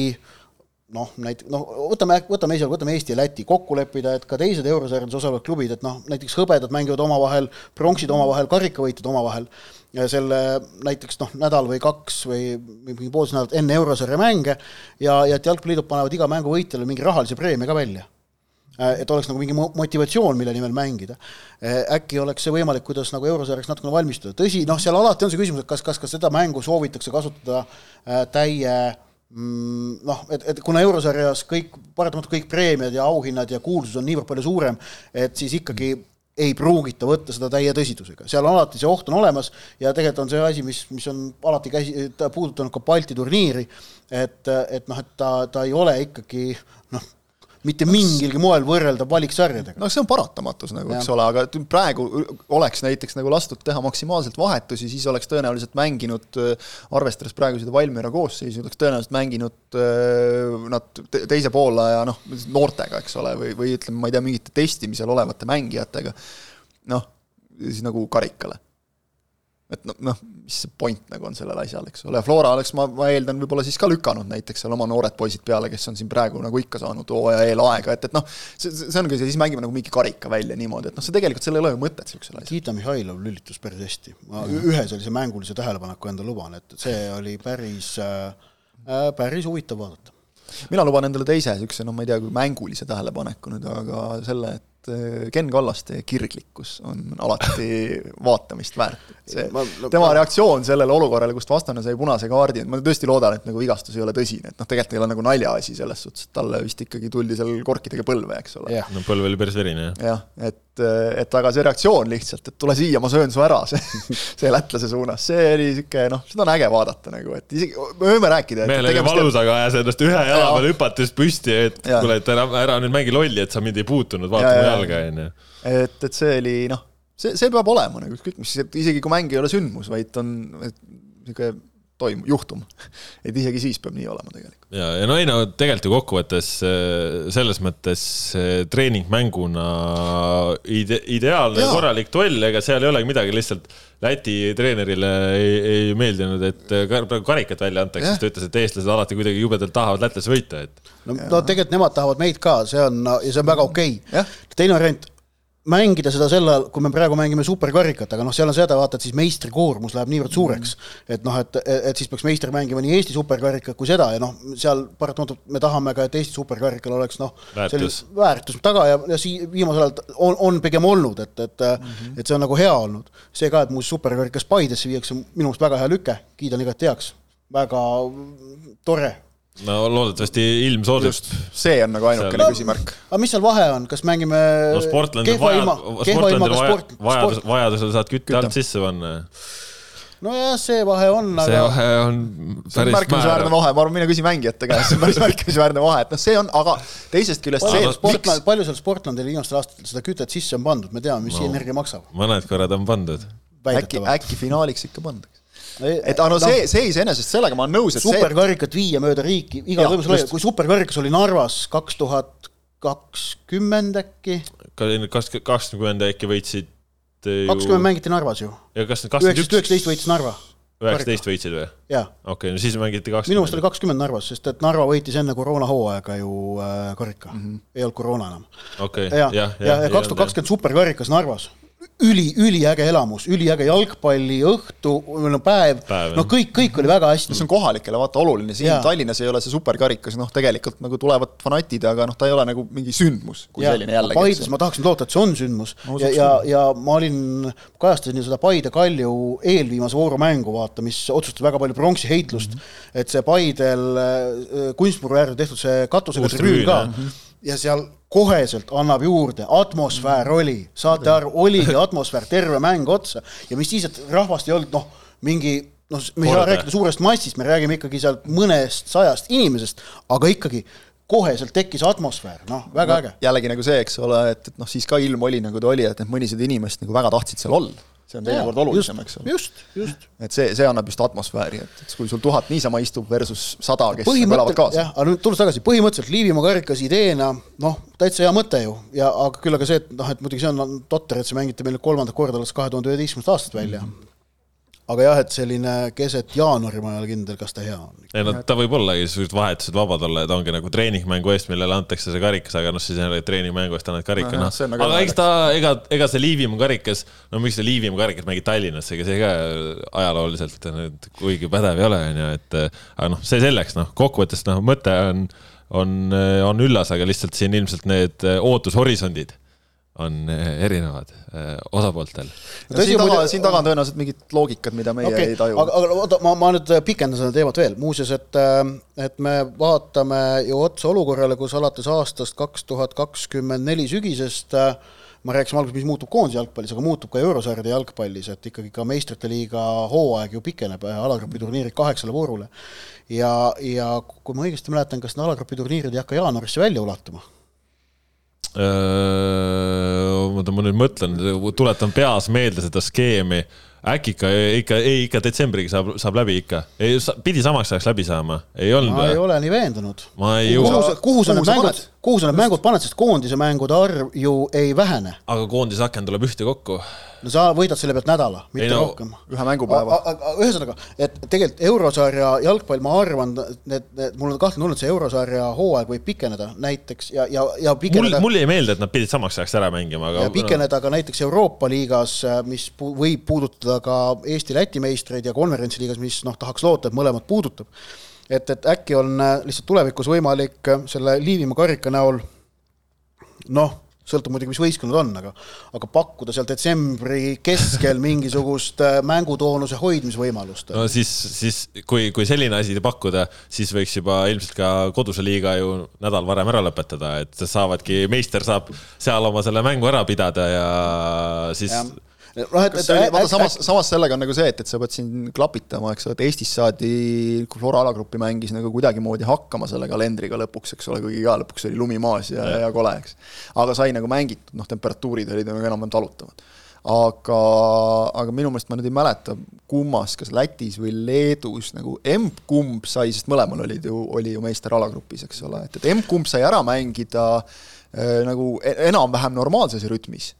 noh, näit-, noh, võtame, võtame esialgu, võtame Eesti ja Läti, kokku leppida, et ka teised eurosarjades osalevad klubid, et noh, näiteks hõbedad mängivad omavahel, pronksid omavahel, karikavõitjad omavahel selle näiteks noh, nädal või kaks või mingi poolteist nädalat enne eurosarja mänge ja, ja et jalgpalliliidud panevad iga mängu võitjale mingi rahalise preemia ka välja. et oleks nagu mingi motivatsioon, mille nimel mängida. äkki oleks see võimalik, kuidas nagu eurosarjaks natukene valmistuda, tõsi, noh, seal alati on see küsimus, et kas, kas, kas seda mängu soovitakse kasutada äh, täie mm, noh, et, et kuna eurosarjas kõik, paratamatult kõik preemiad ja auhinnad ja kuulsus on niivõrd palju suurem, et siis ikkagi ei pruugita võtta seda täie tõsidusega, seal on alati see oht on olemas ja tegelikult on see asi, mis, mis on alati käsi, puudutanud ka Balti turniiri, et, et noh, et ta, ta ei ole ikkagi mitte mingilgi moel võrreldav valiksarjadega. no see on paratamatus nagu, eks ole, aga praegu oleks näiteks nagu lastud teha maksimaalselt vahetusi, siis oleks tõenäoliselt mänginud, arvestades praegu seda Valmiera koosseisu, oleks tõenäoliselt mänginud nad teise poolaja noh, noortega, eks ole, või, või ütleme, ma ei tea, mingite testimisel olevate mängijatega, noh, siis nagu karikale et noh, noh, mis see point nagu on sellel asjal, eks ole, Flora oleks, ma, ma eeldan, võib-olla siis ka lükanud näiteks seal oma noored poisid peale, kes on siin praegu nagu ikka saanud hooaja eel aega, et, et noh, see, see ongi see, siis mängime nagu mingi karika välja niimoodi, et noh, see tegelikult, seal ei ole ju mõtet niisugusel asjal. Gita Mihhailov lülitus päris hästi, ma ühe sellise mängulise tähelepaneku endale luban, et see oli päris äh,, päris huvitav vaadata. mina luban endale teise niisuguse, noh, ma ei tea, kui mängulise tähelepaneku nüüd, aga selle, et et äh, Ken Kallaste kirglikkus on alati vaatamist väärt. see, tema reaktsioon sellele olukorrale, kust vastane sai punase kaardi, et ma tõesti loodan, et nagu vigastus ei ole tõsine, et noh, tegelikult ei ole nagu naljaasi selles suhtes, et talle vist ikkagi tuldi seal korkidega põlve, eks ole. no põlv oli päris verine, jah. jah, et, et aga see reaktsioon lihtsalt, et tule siia, ma söön su ära, see, see lätlase suunas, see oli niisugune noh, seda on äge vaadata nagu, et isegi, me võime rääkida. mehel oli valus, aga ajas ennast ühe jala peal hüpates püsti, et kuule, et ära, ära nüüd mängi lolli, et sa mind ei puutunud, vaata mu jalga, on ju. et, et see oli noh, see, see peab olema nagu ükskõik mis, isegi kui mäng ei ole sündmus, vaid on niisugune toim-, juhtum. et isegi siis peab nii olema tegelikult. ja, ja no ei no tegelikult ju kokkuvõttes äh, selles mõttes äh, treeningmänguna ide-, ideaalne ja. korralik duell, ega seal ei olegi midagi, lihtsalt Läti treenerile ei, ei meeldinud, et praegu karikat välja antakse, sest ta ütles, et eestlased alati kuidagi jubedalt tahavad lätlasi võita, et. no, no tegelikult nemad tahavad meid ka, see on, ja see on väga okei okay.. teine variant mängida seda sel ajal, kui me praegu mängime superkarikat, aga noh, seal on seda, vaata, et siis meistri koormus läheb niivõrd suureks et noh, et, et siis peaks meister mängima nii Eesti superkarikat kui seda ja noh, seal paratamatult me tahame ka, et Eesti superkarikal oleks noh, väärtus, väärtus taga ja, ja sii-, viimasel ajal on, on pigem olnud, et, et mm, -hmm. et see on nagu hea olnud. see ka, et muuseas superkarikas Paidesse viiakse, minu meelest väga hea lüke, kiidan igati heaks, väga tore no loodetavasti ilm soodust. see on nagu ainukene küsimärk. aga mis seal vahe on, kas mängime no Sportlandil vaja, Sportlandil vaja, sport, vajadus, sport... vajadusel saad kütte alt sisse panna. nojah, see vahe on, aga see vahe on päris märkimisväärne vahe, ma arvan, mine küsi mängijate käest, see on päris märkimisväärne vahe, et noh, see on, aga teisest küljest see, Sportland, miks... palju seal Sportlandil viimastel aastatel seda kütet sisse on pandud, me teame, mis no, energia maksab. mõned korrad on pandud. äkki, äkki finaaliks ikka pandaks et aga no see, see iseenesest, sellega ma olen nõus, et superkarikat viia mööda riiki, igal võimalusel, kui superkarikas oli Narvas kaks tuhat kakskümmend äkki. kakskümmend äkki võitsid kakskümmend mängiti Narvas ju. ja kas need kakskümmend üks? üheksateist võitis Narva. üheksateist võitsid või? okei okay,, no siis mängiti kakskümmend. minu meelest oli kakskümmend Narvas, sest et Narva võitis enne koroonahooaega ju äh, karika mm, -hmm. ei olnud koroona enam. okei okay,, ja, ja, ja kaks tuhat kakskümmend superkarikas Narvas üli, üliäge elamus, üliäge jalgpalliõhtu, no päev, päev, no kõik, kõik oli väga hästi. see on kohalikele vaata oluline, siin ja. Tallinnas ei ole see superkarikas, noh, tegelikult nagu tulevad fanatid, aga noh, ta ei ole nagu mingi sündmus kui ja, selline jällegi. Paides ma tahaksin loota, et see on sündmus no, ja, ja, ja ma olin, kajastasin seda Paide Kalju eelviimase vooru mängu, vaata, mis otsustas väga palju pronksi heitlust mm, -hmm. et see Paidel äh, kunstmuru äärde tehtud see katusega trüün ka mm -hmm. Ja seal koheselt annab juurde, atmosfäär oli, saate aru, oligi atmosfäär terve mäng otsa. Ja mis siis, et rahvast ei olnud noh, mingi noh, me ei saa rääkida suurest massist, me räägime ikkagi sealt mõnest sajast inimesest, aga ikkagi koheselt tekkis atmosfäär, noh, väga no, äge. jällegi nagu see, eks ole, et, et noh, siis ka ilm oli nagu ta oli, et need mõnisada inimest nagu väga tahtsid seal olla see on teinekord olulisem, eks ole. just, just. et see, see annab just atmosfääri, et, et kui sul tuhat niisama istub versus sada, kes elavad kaasa. jah, aga nüüd tulles tagasi, põhimõtteliselt Liivimaa karikas ideena noh, täitsa hea mõte ju ja aga küll aga see, et noh, et muidugi see on totter, et see mängiti meil kolmandat korda alles kahe tuhande üheteistkümnendast aastast välja mm. -hmm aga jah, et selline keset jaanuari ma ei ole kindel, kas ta hea on. ei no ta võib ollagi sellised vahetused vabad olla, et ongi nagu treeningmängu eest, millele antakse see karikas, aga noh, siis treeningmängu eest annad karika, noh. Nagu aga eks ta, ega, ega see Liivimaa karikas, no miks see Liivimaa karikas mängib Tallinnas, ega see ka ajalooliselt nüüd kuigi pädev ei ole, on ju, et aga noh, see selleks, noh, kokkuvõttes noh, mõte on, on, on üllas, aga lihtsalt siin ilmselt need ootushorisondid on eh, erinevad eh, osapooltel. No, siin taga, siin taga on tõenäoliselt mingid loogikad, mida meie okay, ei taju. aga, aga oota, ma, ma nüüd pikendan seda teemat veel, muuseas, et, äh, et me vaatame ju otsa olukorrale, kus alates aastast kaks tuhat kakskümmend neli sügisest äh, ma rääkisin alguses, mis muutub koondise jalgpallis, aga muutub ka eurosarjade jalgpallis, et ikkagi ka meistrite liiga hooaeg ju pikeneb alagrupi turniirid kaheksale voorule. ja, ja kui ma õigesti mäletan, kas need alagrupi turniirid ei hakka jaanuarisse välja ulatuma? Oota, ma nüüd mõtlen, tuletan peas meelde seda skeemi äkki ikka, ikka, ei ikka detsembriga saab, saab läbi ikka. ei, pidi samaks ajaks läbi saama, ei olnud ma ei ole nii veendunud. ma ei jõua. kuhu sa, kuhu sa need mängud, kuhu sa need mängud paned, sest koondise mängude arv ju ei vähene. aga koondise aken tuleb ühtekokku no sa võidad selle pealt nädala, mitte ei, no, rohkem. ühe mängupäeva. ühesõnaga, et tegelikult eurosarja jalgpall, ma arvan, need, need, mul on kahtlane et see eurosarja hooaeg võib pikeneda näiteks ja, ja, ja pikeneda mul, mul jäi meelde, et nad pidid samaks ajaks ära mängima, aga ja pikeneda ka näiteks Euroopa liigas, mis pu võib puudutada ka Eesti-Läti meistreid ja konverentsiliigas, mis noh, tahaks loota, et mõlemat puudutab. et, et äkki on äh, lihtsalt tulevikus võimalik äh, selle Liivimaa karika näol noh sõltub muidugi, mis võistkond on, aga aga pakkuda seal detsembri keskel mingisugust äh, mängutoonuse hoidmisvõimalust. no siis, siis kui, kui selline asi pakkuda, siis võiks juba ilmselt ka koduse liiga ju nädal varem ära lõpetada, et saavadki, meister saab seal oma selle mängu ära pidada ja siis ja noh, et, et vaata samas, samas sellega on nagu see, et, et sa pead siin klapitama, eks ole, et Eestis saadi, kui Flora alagrupi mängis nagu kuidagimoodi hakkama selle kalendriga lõpuks, eks ole, kuigi ka lõpuks oli lumi maas ja, ja kole, eks. aga sai nagu mängitud, noh, temperatuurid olid nagu enam-vähem talutavad. Aga, aga minu meelest ma nüüd ei mäleta, kummas, kas Lätis või Leedus nagu emb-kumb sai, sest mõlemal olid ju, oli ju meister alagrupis, eks ole, et, et emb-kumb sai ära mängida äh, nagu e-, enam-vähem normaalses rütmis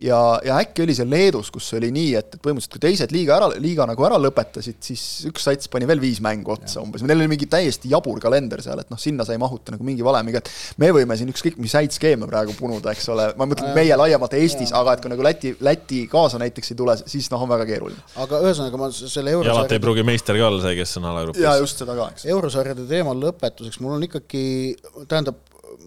ja, ja äkki oli see Leedus, kus oli nii, et, et põhimõtteliselt kui teised liiga ära, liiga nagu ära lõpetasid, siis üks sats pani veel viis mängu otsa ja. umbes, neil oli mingi täiesti jabur kalender seal, et noh, sinna sai mahuta nagu mingi valemiga, et me võime siin ükskõik mis häid skeeme praegu punuda, eks ole, ma mõtlen ja. meie laiemalt Eestis, aga et kui nagu Läti, Läti kaasa näiteks ei tule, siis noh, on väga keeruline. aga ühesõnaga ma selle eurosarjade ja alati ei pruugi meister ka olla see, kes on alagrupis. jaa, just seda ka, eks. eurosarjade teema lõpetuseks, mul on ikkagi, tähendab,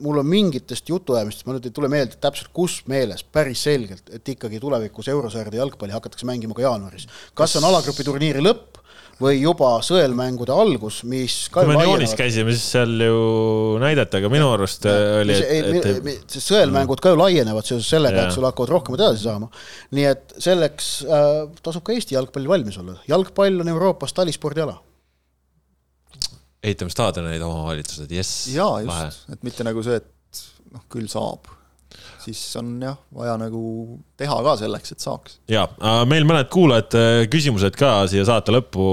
mul on mingitest jutuajamistest, ma nüüd ei tule meelde täpselt, kus meeles, päris selgelt, et ikkagi tulevikus eurosarjade jalgpalli hakatakse mängima ka jaanuaris. kas on alagrupi turniiri lõpp või juba sõelmängude algus, mis kui me joonis käisime, siis seal ju näidati, aga minu arust ja, oli, et, et see sõelmängud ka ju laienevad seoses sellega, et sul hakkavad rohkem edasi saama. nii et selleks äh, tasub ka Eesti jalgpallil valmis olla. jalgpall on Euroopas talispordiala ehitame staadioneid omavalitsused, jess. jaa, just, et mitte nagu see, et noh, küll saab. siis on jah, vaja nagu teha ka selleks, et saaks. ja, meil mõned kuulajate küsimused ka siia saate lõppu.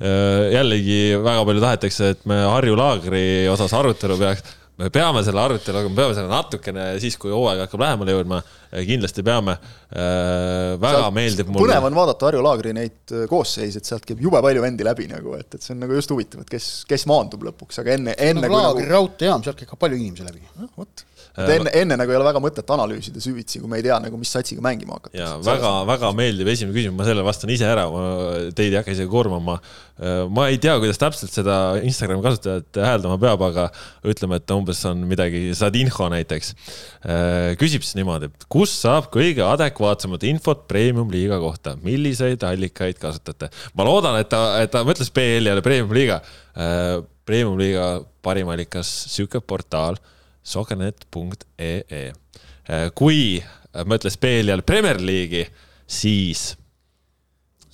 Äh, jällegi väga palju tahetakse, et me Harju laagri osas arutelu peaks me peame selle arutelu, aga me peame selle natukene siis, kui hooaeg hakkab lähemale jõudma, kindlasti peame. Äh, väga sealt meeldib mulle. põnev on vaadata Harju Laagri neid äh, koosseise, et sealt käib jube palju vendi läbi nagu, et, et see on nagu just huvitav, et kes, kes maandub lõpuks, aga enne, enne no, Laagri nagu... raudteejaam, sealt käib ka palju inimesi läbi. vot et enne, enne nagu ei ole väga mõtet analüüsida süvitsi, kui me ei tea nagu, mis satsiga mängima hakata. ja väga, väga meeldib esimene küsimus, ma sellele vastan ise ära, ma teid ei hakka isegi koormama. ma ei tea, kuidas täpselt seda Instagrami kasutajat hääldama peab, aga ütleme, et umbes on midagi, Sadinho näiteks. küsib siis niimoodi, et kus saab kõige adekvaatsemat infot premium-liiga kohta, milliseid allikaid kasutate? ma loodan, et ta, et ta mõtles BL-i ja premium-liiga. Premium-liiga parim allikas, sihuke portaal sokernet.ee. Äh, kui mõtles BL-i all Premier League'i, siis.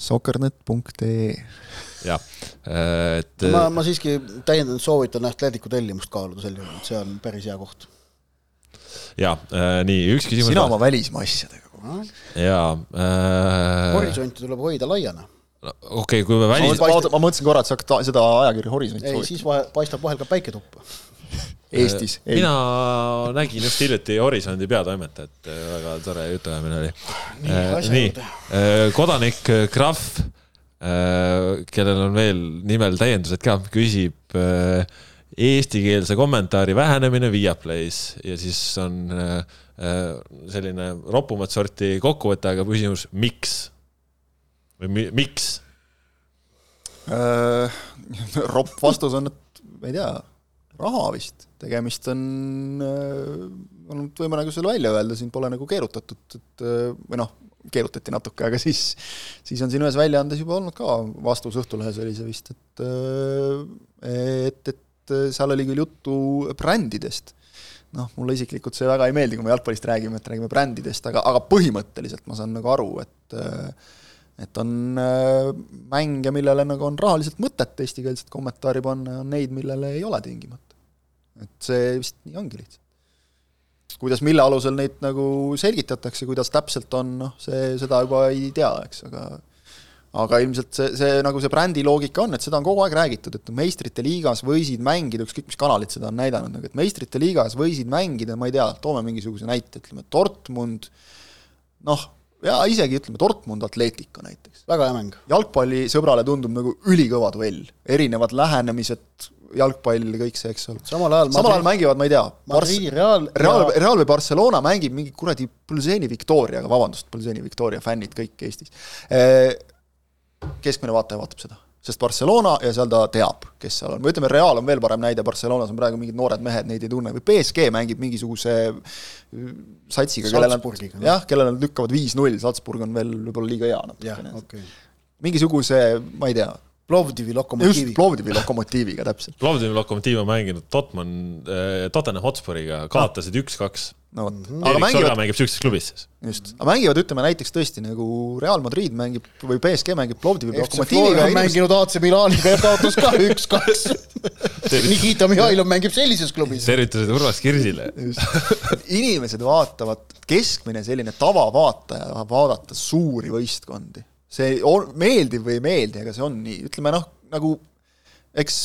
Sokernet.ee. jah, äh, et. ma, ma siiski täiendavalt soovitan Atleticu tellimust kaaluda sel juhul, et see on päris hea koht. ja äh, nii, üks küsimus. sina oma välismaa asjadega. ja äh.... horisonti tuleb hoida laiana no, okei okay,, kui me välis-. ma, mõtlesin korra, et sa hakkad seda ajakirja Horisont ei, siis paistab vahel ka päike tuppa Eestis. mina nägin just hiljuti Horisondi peatoimetajat, väga tore jutuajamine oli. nii, nii., äh, kodanik Krahv, äh, kellel on veel nimel täiendused ka, küsib äh, eestikeelse kommentaari vähenemine Viaplay's ja siis on selline ropumat sorti kokkuvõte, aga küsimus, miks? või mi, miks? ropp vastus on, et ma ei tea raha vist, tegemist on, äh, on, võime nagu selle välja öelda, siin pole nagu keerutatud, et äh, või noh, keerutati natuke, aga siis, siis on siin ühes väljaandes juba olnud ka vastus Õhtulehes oli see vist, et äh, et, et seal oli küll juttu brändidest, noh, mulle isiklikult see väga ei meeldi, kui me jalgpallist räägime, et räägime brändidest, aga, aga põhimõtteliselt ma saan nagu aru, et et on mänge, millele nagu on rahaliselt mõtet eestikeelset kommentaari panna ja on neid, millele ei ole tingimata. Et see vist nii ongi lihtsalt kuidas, mille alusel neid nagu selgitatakse, kuidas täpselt on, noh, see, seda juba ei tea, eks, aga aga ilmselt see, see nagu see brändi loogika on, et seda on kogu aeg räägitud, et meistrite liigas võisid mängida, ükskõik mis kanalid seda on näidanud, nagu et meistrite liigas võisid mängida, ma ei tea, toome mingisuguse näite, ütleme Dortmund, noh, ja isegi ütleme Dortmund Atletico näiteks. väga hea mäng. jalgpallisõbrale tundub nagu ülikõva duell, erinevad lähenemised, jalgpall, kõik see, eks ole. samal ajal samal ajal mängivad, ma ei tea, Madrid, Real Real Real või Barcelona mängib mingi kuradi Pulseni Victoriaga, vabandust, Pulseni Victoria fännid kõik Eestis. keskmine vaataja vaatab seda, sest Barcelona ja seal ta teab, kes seal on, või ütleme, Real on veel parem näide, Barcelonas on praegu mingid noored mehed, neid ei tunne, või BSG mängib mingisuguse satsiga, kellel on, jah, kellele nad lükkavad viis-null, Salzburg on veel võib-olla liiga hea natukene. okay.. mingisuguse, ma ei tea Plovdivi lokomotiiviga. just, Plovdivi lokomotiiviga, täpselt. Plovdivi lokomotiiv on mänginud Totman äh,, Tottenham Hotspuriga, kaotasid üks-kaks. no vot -hmm.. aga mängivad. mängib siukses klubis siis. just, aga mängivad, ütleme näiteks tõesti nagu Real Madrid mängib või BSG mängib Plovdivi lokomotiiviga. mänginud AC Milaniga ja kaotas ka üks-kaks Nikita Mihhailov mängib sellises klubis. tervitused Urmas Kirsile. inimesed vaatavad, keskmine selline tavavaataja tahab vaadata suuri võistkondi see on, meeldib või ei meeldi, aga see on nii, ütleme noh, nagu eks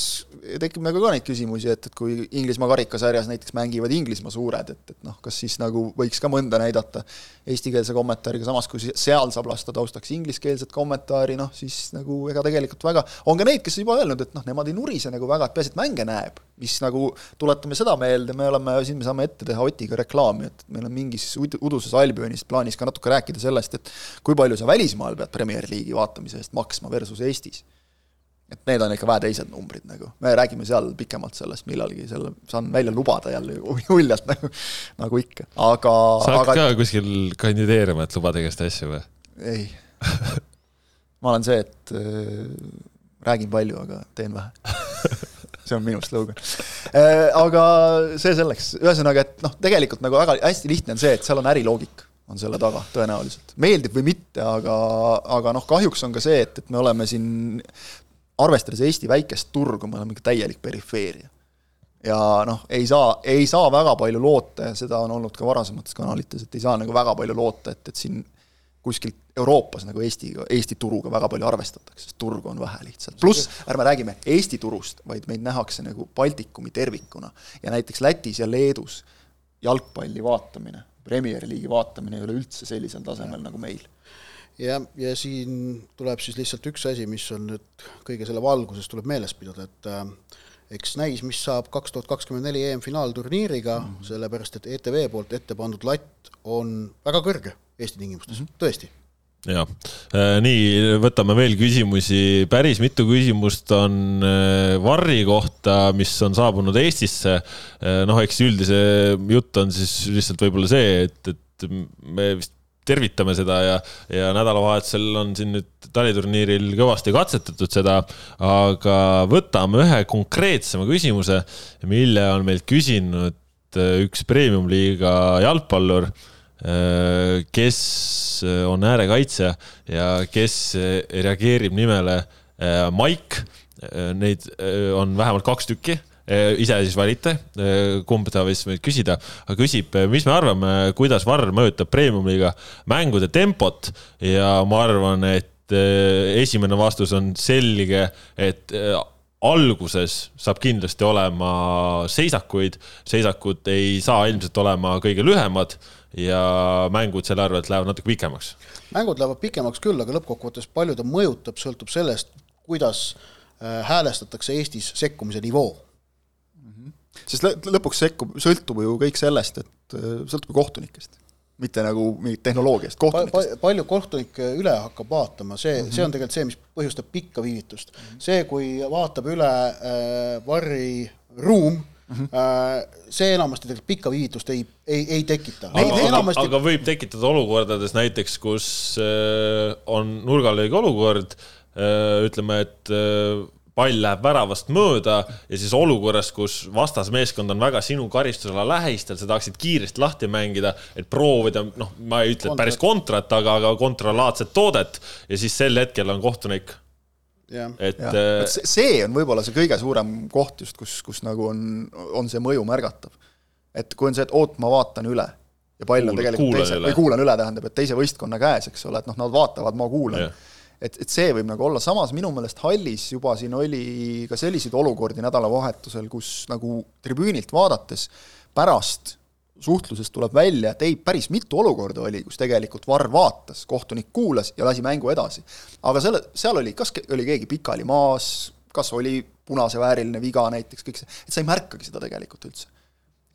tekib nagu ka neid küsimusi, et, et kui Inglismaa karikasarjas näiteks mängivad Inglismaa suured, et, et noh, kas siis nagu võiks ka mõnda näidata eestikeelse kommentaariga, samas kui seal saab lasta taustaks ingliskeelset kommentaari, noh siis nagu ega tegelikult väga, on ka neid, kes juba öelnud, et noh, nemad ei nurise nagu väga, et peaasi, et mänge näeb. mis nagu, tuletame seda meelde, me oleme, siin me saame ette teha Otiga reklaami, et meil on mingis uduses Albionis plaanis ka natuke rääkida sellest, et kui palju sa välismaal pead Premier League'i vaatamise eest maksma versus Eestis et need on ikka vähe teised numbrid nagu, me räägime seal pikemalt sellest millalgi, selle saan välja lubada jälle uljalt nagu, nagu ikka, aga sa hakkad aga... ka kuskil kandideerima, et lubada igast asju või? ei. Ma olen see, et äh, räägin palju, aga teen vähe. See on minu slogan. Äh,. aga see selleks, ühesõnaga, et noh, tegelikult nagu väga hästi lihtne on see, et seal on äriloogika on selle taga tõenäoliselt, meeldib või mitte, aga, aga noh, kahjuks on ka see, et, et me oleme siin arvestades Eesti väikest turgu, me oleme ikka täielik perifeeria. ja noh, ei saa, ei saa väga palju loota ja seda on olnud ka varasemates kanalites, et ei saa nagu väga palju loota, et, et siin kuskil Euroopas nagu Eesti, Eesti turuga väga palju arvestatakse, sest turgu on vähe lihtsalt. pluss, ärme räägime Eesti turust, vaid meid nähakse nagu Baltikumi tervikuna. ja näiteks Lätis ja Leedus jalgpalli vaatamine, Premier League'i vaatamine ei ole üldse sellisel tasemel nagu meil ja, ja siin tuleb siis lihtsalt üks asi, mis on nüüd kõige selle valguses tuleb meeles pidada, et äh, eks näis, mis saab kaks tuhat kakskümmend neli EM-finaalturniiriga mm, -hmm. sellepärast et ETV poolt ette pandud latt on väga kõrge Eesti tingimustes mm, -hmm. tõesti jah, äh, nii, võtame veel küsimusi, päris mitu küsimust on äh, Varri kohta, mis on saabunud Eestisse. Äh, noh, eks üldise jutt on siis lihtsalt võib-olla see, et, et me vist tervitame seda ja, ja nädalavahetusel on siin nüüd taliturniiril kõvasti katsetatud seda, aga võtame ühe konkreetsema küsimuse, mille on meilt küsinud äh, üks premium-liiga jalgpallur, äh, kes on äärekaitsja ja kes reageerib nimele äh, Maik. Neid on vähemalt kaks tükki Äh, ise siis valite, äh, kumb ta võis meid küsida, aga küsib, äh, mis me arvame, kuidas Varr mõjutab premium-liiga mängude tempot? Ja ma arvan, et esimene vastus on selge, et alguses saab kindlasti olema seisakuid, seisakud ei saa ilmselt olema kõige lühemad ja mängud selle arvelt lähevad natuke pikemaks. mängud lähevad pikemaks küll, aga lõppkokkuvõttes palju ta mõjutab, sõltub sellest, kuidas häälestatakse Eestis sekkumise nivoo sest lõpuks sekkub, sõltub ju kõik sellest, et äh, sõltub ju kohtunikest mitte nagu mingit tehnoloogiast, kohtunikest pa,. palju kohtunikke üle hakkab vaatama, see mm, -hmm. see on tegelikult see, mis põhjustab pikka viivitust mm. -hmm. see, kui vaatab üle äh, varri ruum mm, -hmm. äh, see enamasti tegelikult pikka viivitust ei, ei, ei tekita. aga, enamasti... aga võib tekitada olukordades näiteks, kus äh, on nurgalöögi olukord äh,, ütleme, et äh, pall läheb väravast mööda ja siis olukorras, kus vastasmeeskond on väga sinu karistusala lähestel, sa tahaksid kiiresti lahti mängida, et proovida, noh, ma ei ütle, et päris kontrat, aga, aga kontralaadset toodet. Ja siis sel hetkel on kohtunik. Et äh, see, see on võib-olla see kõige suurem koht just, kus, kus nagu on, on see mõju märgatav. et kui on see, et oot, ma vaatan üle ja pall on tegelikult teise, või kuulan üle, tähendab, et teise võistkonna käes, eks ole, et noh, nad vaatavad, ma kuulan. Yeah et, et see võib nagu olla, samas minu meelest hallis juba siin oli ka selliseid olukordi nädalavahetusel, kus nagu tribüünilt vaadates pärast suhtlusest tuleb välja, et ei, päris mitu olukorda oli, kus tegelikult Varr vaatas, kohtunik kuulas ja lasi mängu edasi. aga selle, seal oli, kas oli keegi pikali maas, kas oli punasevääriline viga näiteks, kõik see, et sa ei märkagi seda tegelikult üldse.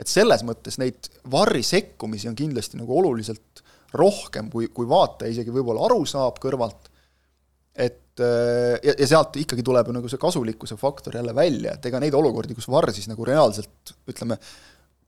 et selles mõttes neid Varri sekkumisi on kindlasti nagu oluliselt rohkem, kui, kui vaataja isegi võib-olla aru saab kõrvalt, et ja, ja sealt ikkagi tuleb ju nagu see kasulikkuse faktor jälle välja, et ega neid olukordi, kus Varr siis nagu reaalselt ütleme,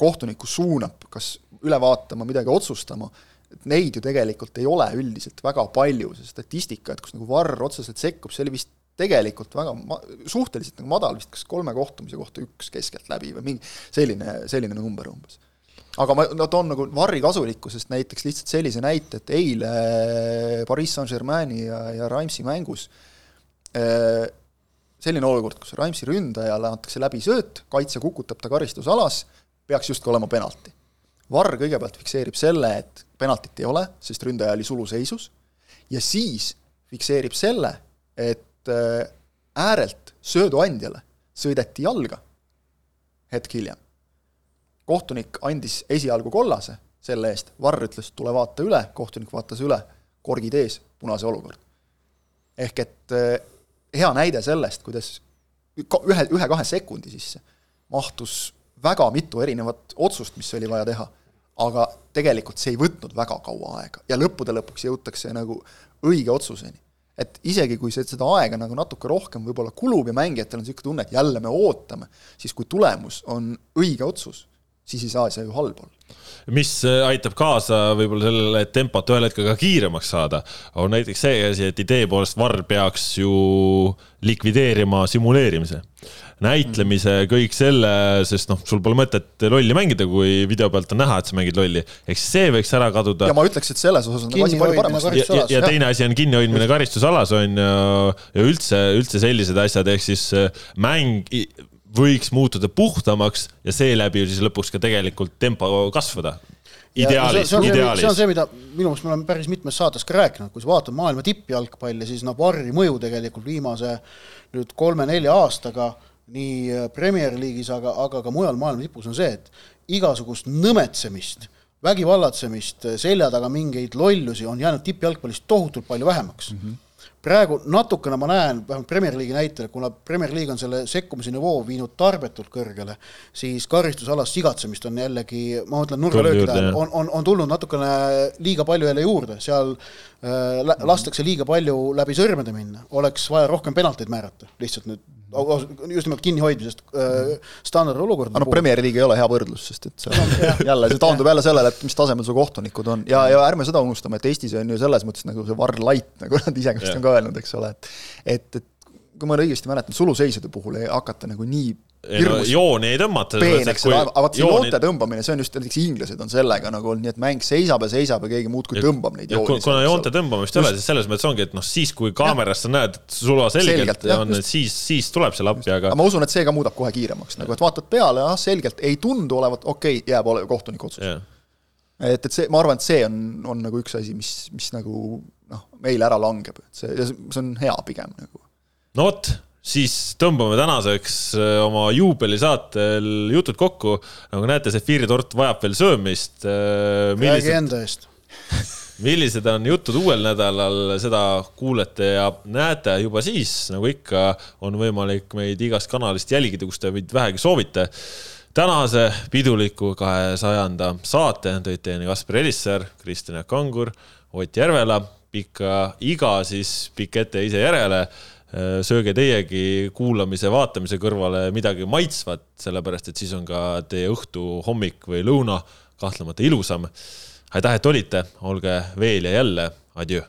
kohtunikku suunab, kas üle vaatama, midagi otsustama, et neid ju tegelikult ei ole üldiselt väga palju, see statistika, et kus nagu Varr otseselt sekkub, see oli vist tegelikult väga ma-, suhteliselt nagu madal vist, kas kolme kohtumise kohta üks keskeltläbi või mingi selline, selline number umbes. Aga ma no, toon nagu Varri kasulikkusest näiteks lihtsalt sellise näite, et eile Pariis Saint-Germaini ja, ja Raimsi mängus äh, selline olukord, kus Raimsi ründajale antakse läbi sööt, kaitse kukutab ta karistusalas, peaks justkui olema penalti. Varr kõigepealt fikseerib selle, et penaltit ei ole, sest ründaja oli suluseisus, ja siis fikseerib selle, et äh, äärelt sööduandjale sõideti jalga hetk hiljem. Kohtunik andis esialgu kollase selle eest, Varr ütles, tule vaata üle, kohtunik vaatas üle, korgid ees, punase olukord. ehk et äh, hea näide sellest, kuidas ühe, ühe-kahe sekundi sisse mahtus väga mitu erinevat otsust, mis oli vaja teha. aga tegelikult see ei võtnud väga kaua aega ja lõppude lõpuks jõutakse nagu õige otsuseni. et isegi, kui see, seda aega nagu natuke rohkem võib-olla kulub ja mängijatel on niisugune tunne, et jälle me ootame, siis kui tulemus on õige otsus, siis ei saa see ju halb olla mis äh, aitab kaasa võib-olla sellele, et tempot ühel hetkel ka kiiremaks saada, on näiteks see asi, et idee poolest Varr peaks ju likvideerima simuleerimise näitlemise, kõik selle, sest noh, sul pole mõtet lolli mängida, kui video pealt on näha, et sa mängid lolli. siis see võiks ära kaduda. ja ma ütleks, et selles osas on asi palju paremaks. ja, ja, ja teine asi on kinnihoidmine karistusalas on ju, ja üldse, üldse sellised asjad, ehk siis äh, mäng võiks muutuda puhtamaks ja seeläbi ju siis lõpuks ka tegelikult tempo kasvada ideaalis, ideaalis. see on see, mida minu meelest me oleme päris mitmes saates ka rääkinud, kui sa vaatad maailma tippjalgpalli, siis noh, Varri mõju tegelikult viimase nüüd kolme-nelja aastaga nii äh, Premier League'is, aga, aga ka mujal maailma tipus on see, et igasugust nõmetsemist, vägivallatsemist, selja taga mingeid lollusi on jäänud tippjalgpallis tohutult palju vähemaks mm. -hmm praegu natukene ma näen, vähemalt Premier League'i näitel, kuna Premier League on selle sekkumise nivoo viinud tarbetult kõrgele, siis karistusalast sigatsemist on jällegi, ma mõtlen nurgalöökide ajal, on, on, on tulnud natukene liiga palju jälle juurde, seal äh, lastakse liiga palju läbi sõrmede minna, oleks vaja rohkem penalteid määrata, lihtsalt nüüd just nimelt kinnihoidmisest äh, standardolukord. no Premier League ei ole hea võrdlus, sest et see jälle, see taandub jälle sellele, et mis tasemel su kohtunikud on. Ja, ja ärme seda unustame, et Eestis on ju selles mõttes nagu see var light, nagu nad ise vist on ka öelnud, eks ole, et et, et kui ma õigesti mäletan, suluseisude puhul ei hakata nagu nii No, jooni ei tõmmata. peeneks, aga vaat see joonte tõmbamine, see on just, näiteks inglased on sellega nagu olnud, nii et mäng seisab ja seisab ja keegi muudkui tõmbab neid jooni. kuna joonte tõmbamist ei ole, siis selles mõttes ongi, et noh, siis kui kaamerast sa näed, et sulva selgelt, selgelt on, siis, siis tuleb see lappi, aga. ma usun, et see ka muudab kohe kiiremaks, nagu et vaatad peale, ah selgelt ei tundu olevat, okei okay,, jääb kohtuniku otsus yeah.. et, et see, ma arvan, et see on, on nagu üks asi, mis, mis nagu noh, meil ära langeb, et see, see on hea pigem nagu. no vot siis tõmbame tänaseks äh, oma juubelisaatel jutud kokku. nagu näete, see fiiritort vajab veel söömist. Äh, räägi enda eest millised on jutud uuel nädalal, seda kuulete ja näete juba siis, nagu ikka, on võimalik meid igast kanalist jälgida, kus te meid vähegi soovite. tänase piduliku kahesajanda saate tõid teieni Kaspar Elisser, Kristjan Kangur, Ott Järvela, pikka iga siis pikk ette ise järele sööge teiegi kuulamise, vaatamise kõrvale midagi maitsvat, sellepärast et siis on ka teie õhtu, hommik või lõuna kahtlemata ilusam. aitäh, et olite, olge veel ja jälle, adjöö